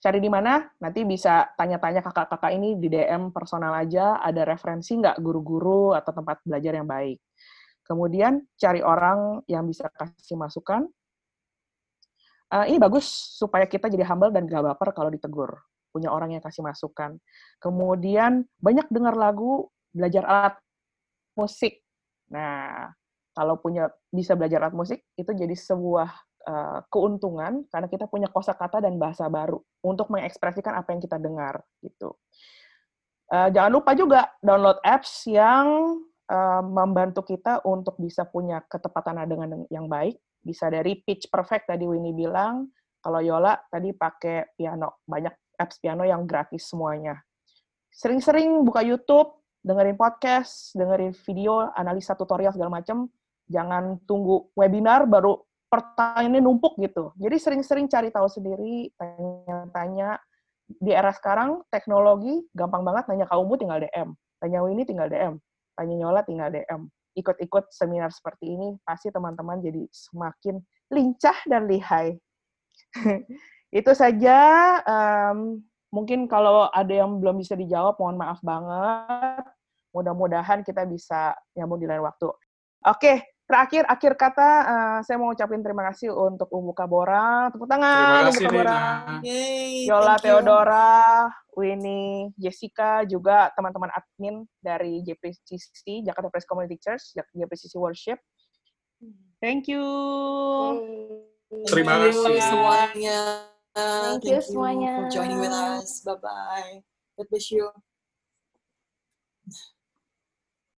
Cari di mana? Nanti bisa tanya-tanya kakak-kakak ini di DM personal aja, ada referensi nggak guru-guru atau tempat belajar yang baik. Kemudian cari orang yang bisa kasih masukan. Eh, ini bagus supaya kita jadi humble dan gak baper kalau ditegur. Punya orang yang kasih masukan. Kemudian banyak dengar lagu, belajar alat musik. Nah, kalau punya bisa belajar alat musik itu jadi sebuah uh, keuntungan karena kita punya kosakata dan bahasa baru untuk mengekspresikan apa yang kita dengar gitu. Uh, jangan lupa juga download apps yang membantu kita untuk bisa punya ketepatan dengan yang baik. Bisa dari pitch perfect tadi Winnie bilang. Kalau Yola tadi pakai piano, banyak apps piano yang gratis semuanya. Sering-sering buka YouTube, dengerin podcast, dengerin video, analisa tutorial segala macam. Jangan tunggu webinar baru pertanyaannya numpuk gitu. Jadi sering-sering cari tahu sendiri, tanya-tanya. Di era sekarang, teknologi gampang banget nanya kamu tinggal DM. Tanya Winnie tinggal DM. Tanya Nyola tinggal DM. Ikut-ikut seminar seperti ini, pasti teman-teman jadi semakin lincah dan lihai. Itu saja. Um, mungkin kalau ada yang belum bisa dijawab, mohon maaf banget. Mudah-mudahan kita bisa nyambung di lain waktu. Oke, terakhir akhir kata uh, saya mau ucapin terima kasih untuk Umbu Kabora. Tepuk tangan Terima kasih, Kabora. Nina. Yay, Yola thank. Theodora, Winnie, Jessica, juga teman-teman admin dari JPCC, Jakarta Press Community Church, JPCC Worship. Thank you. Terima Thank you kasih. semuanya. Thank you semuanya. for joining with us. Bye bye. God bless you.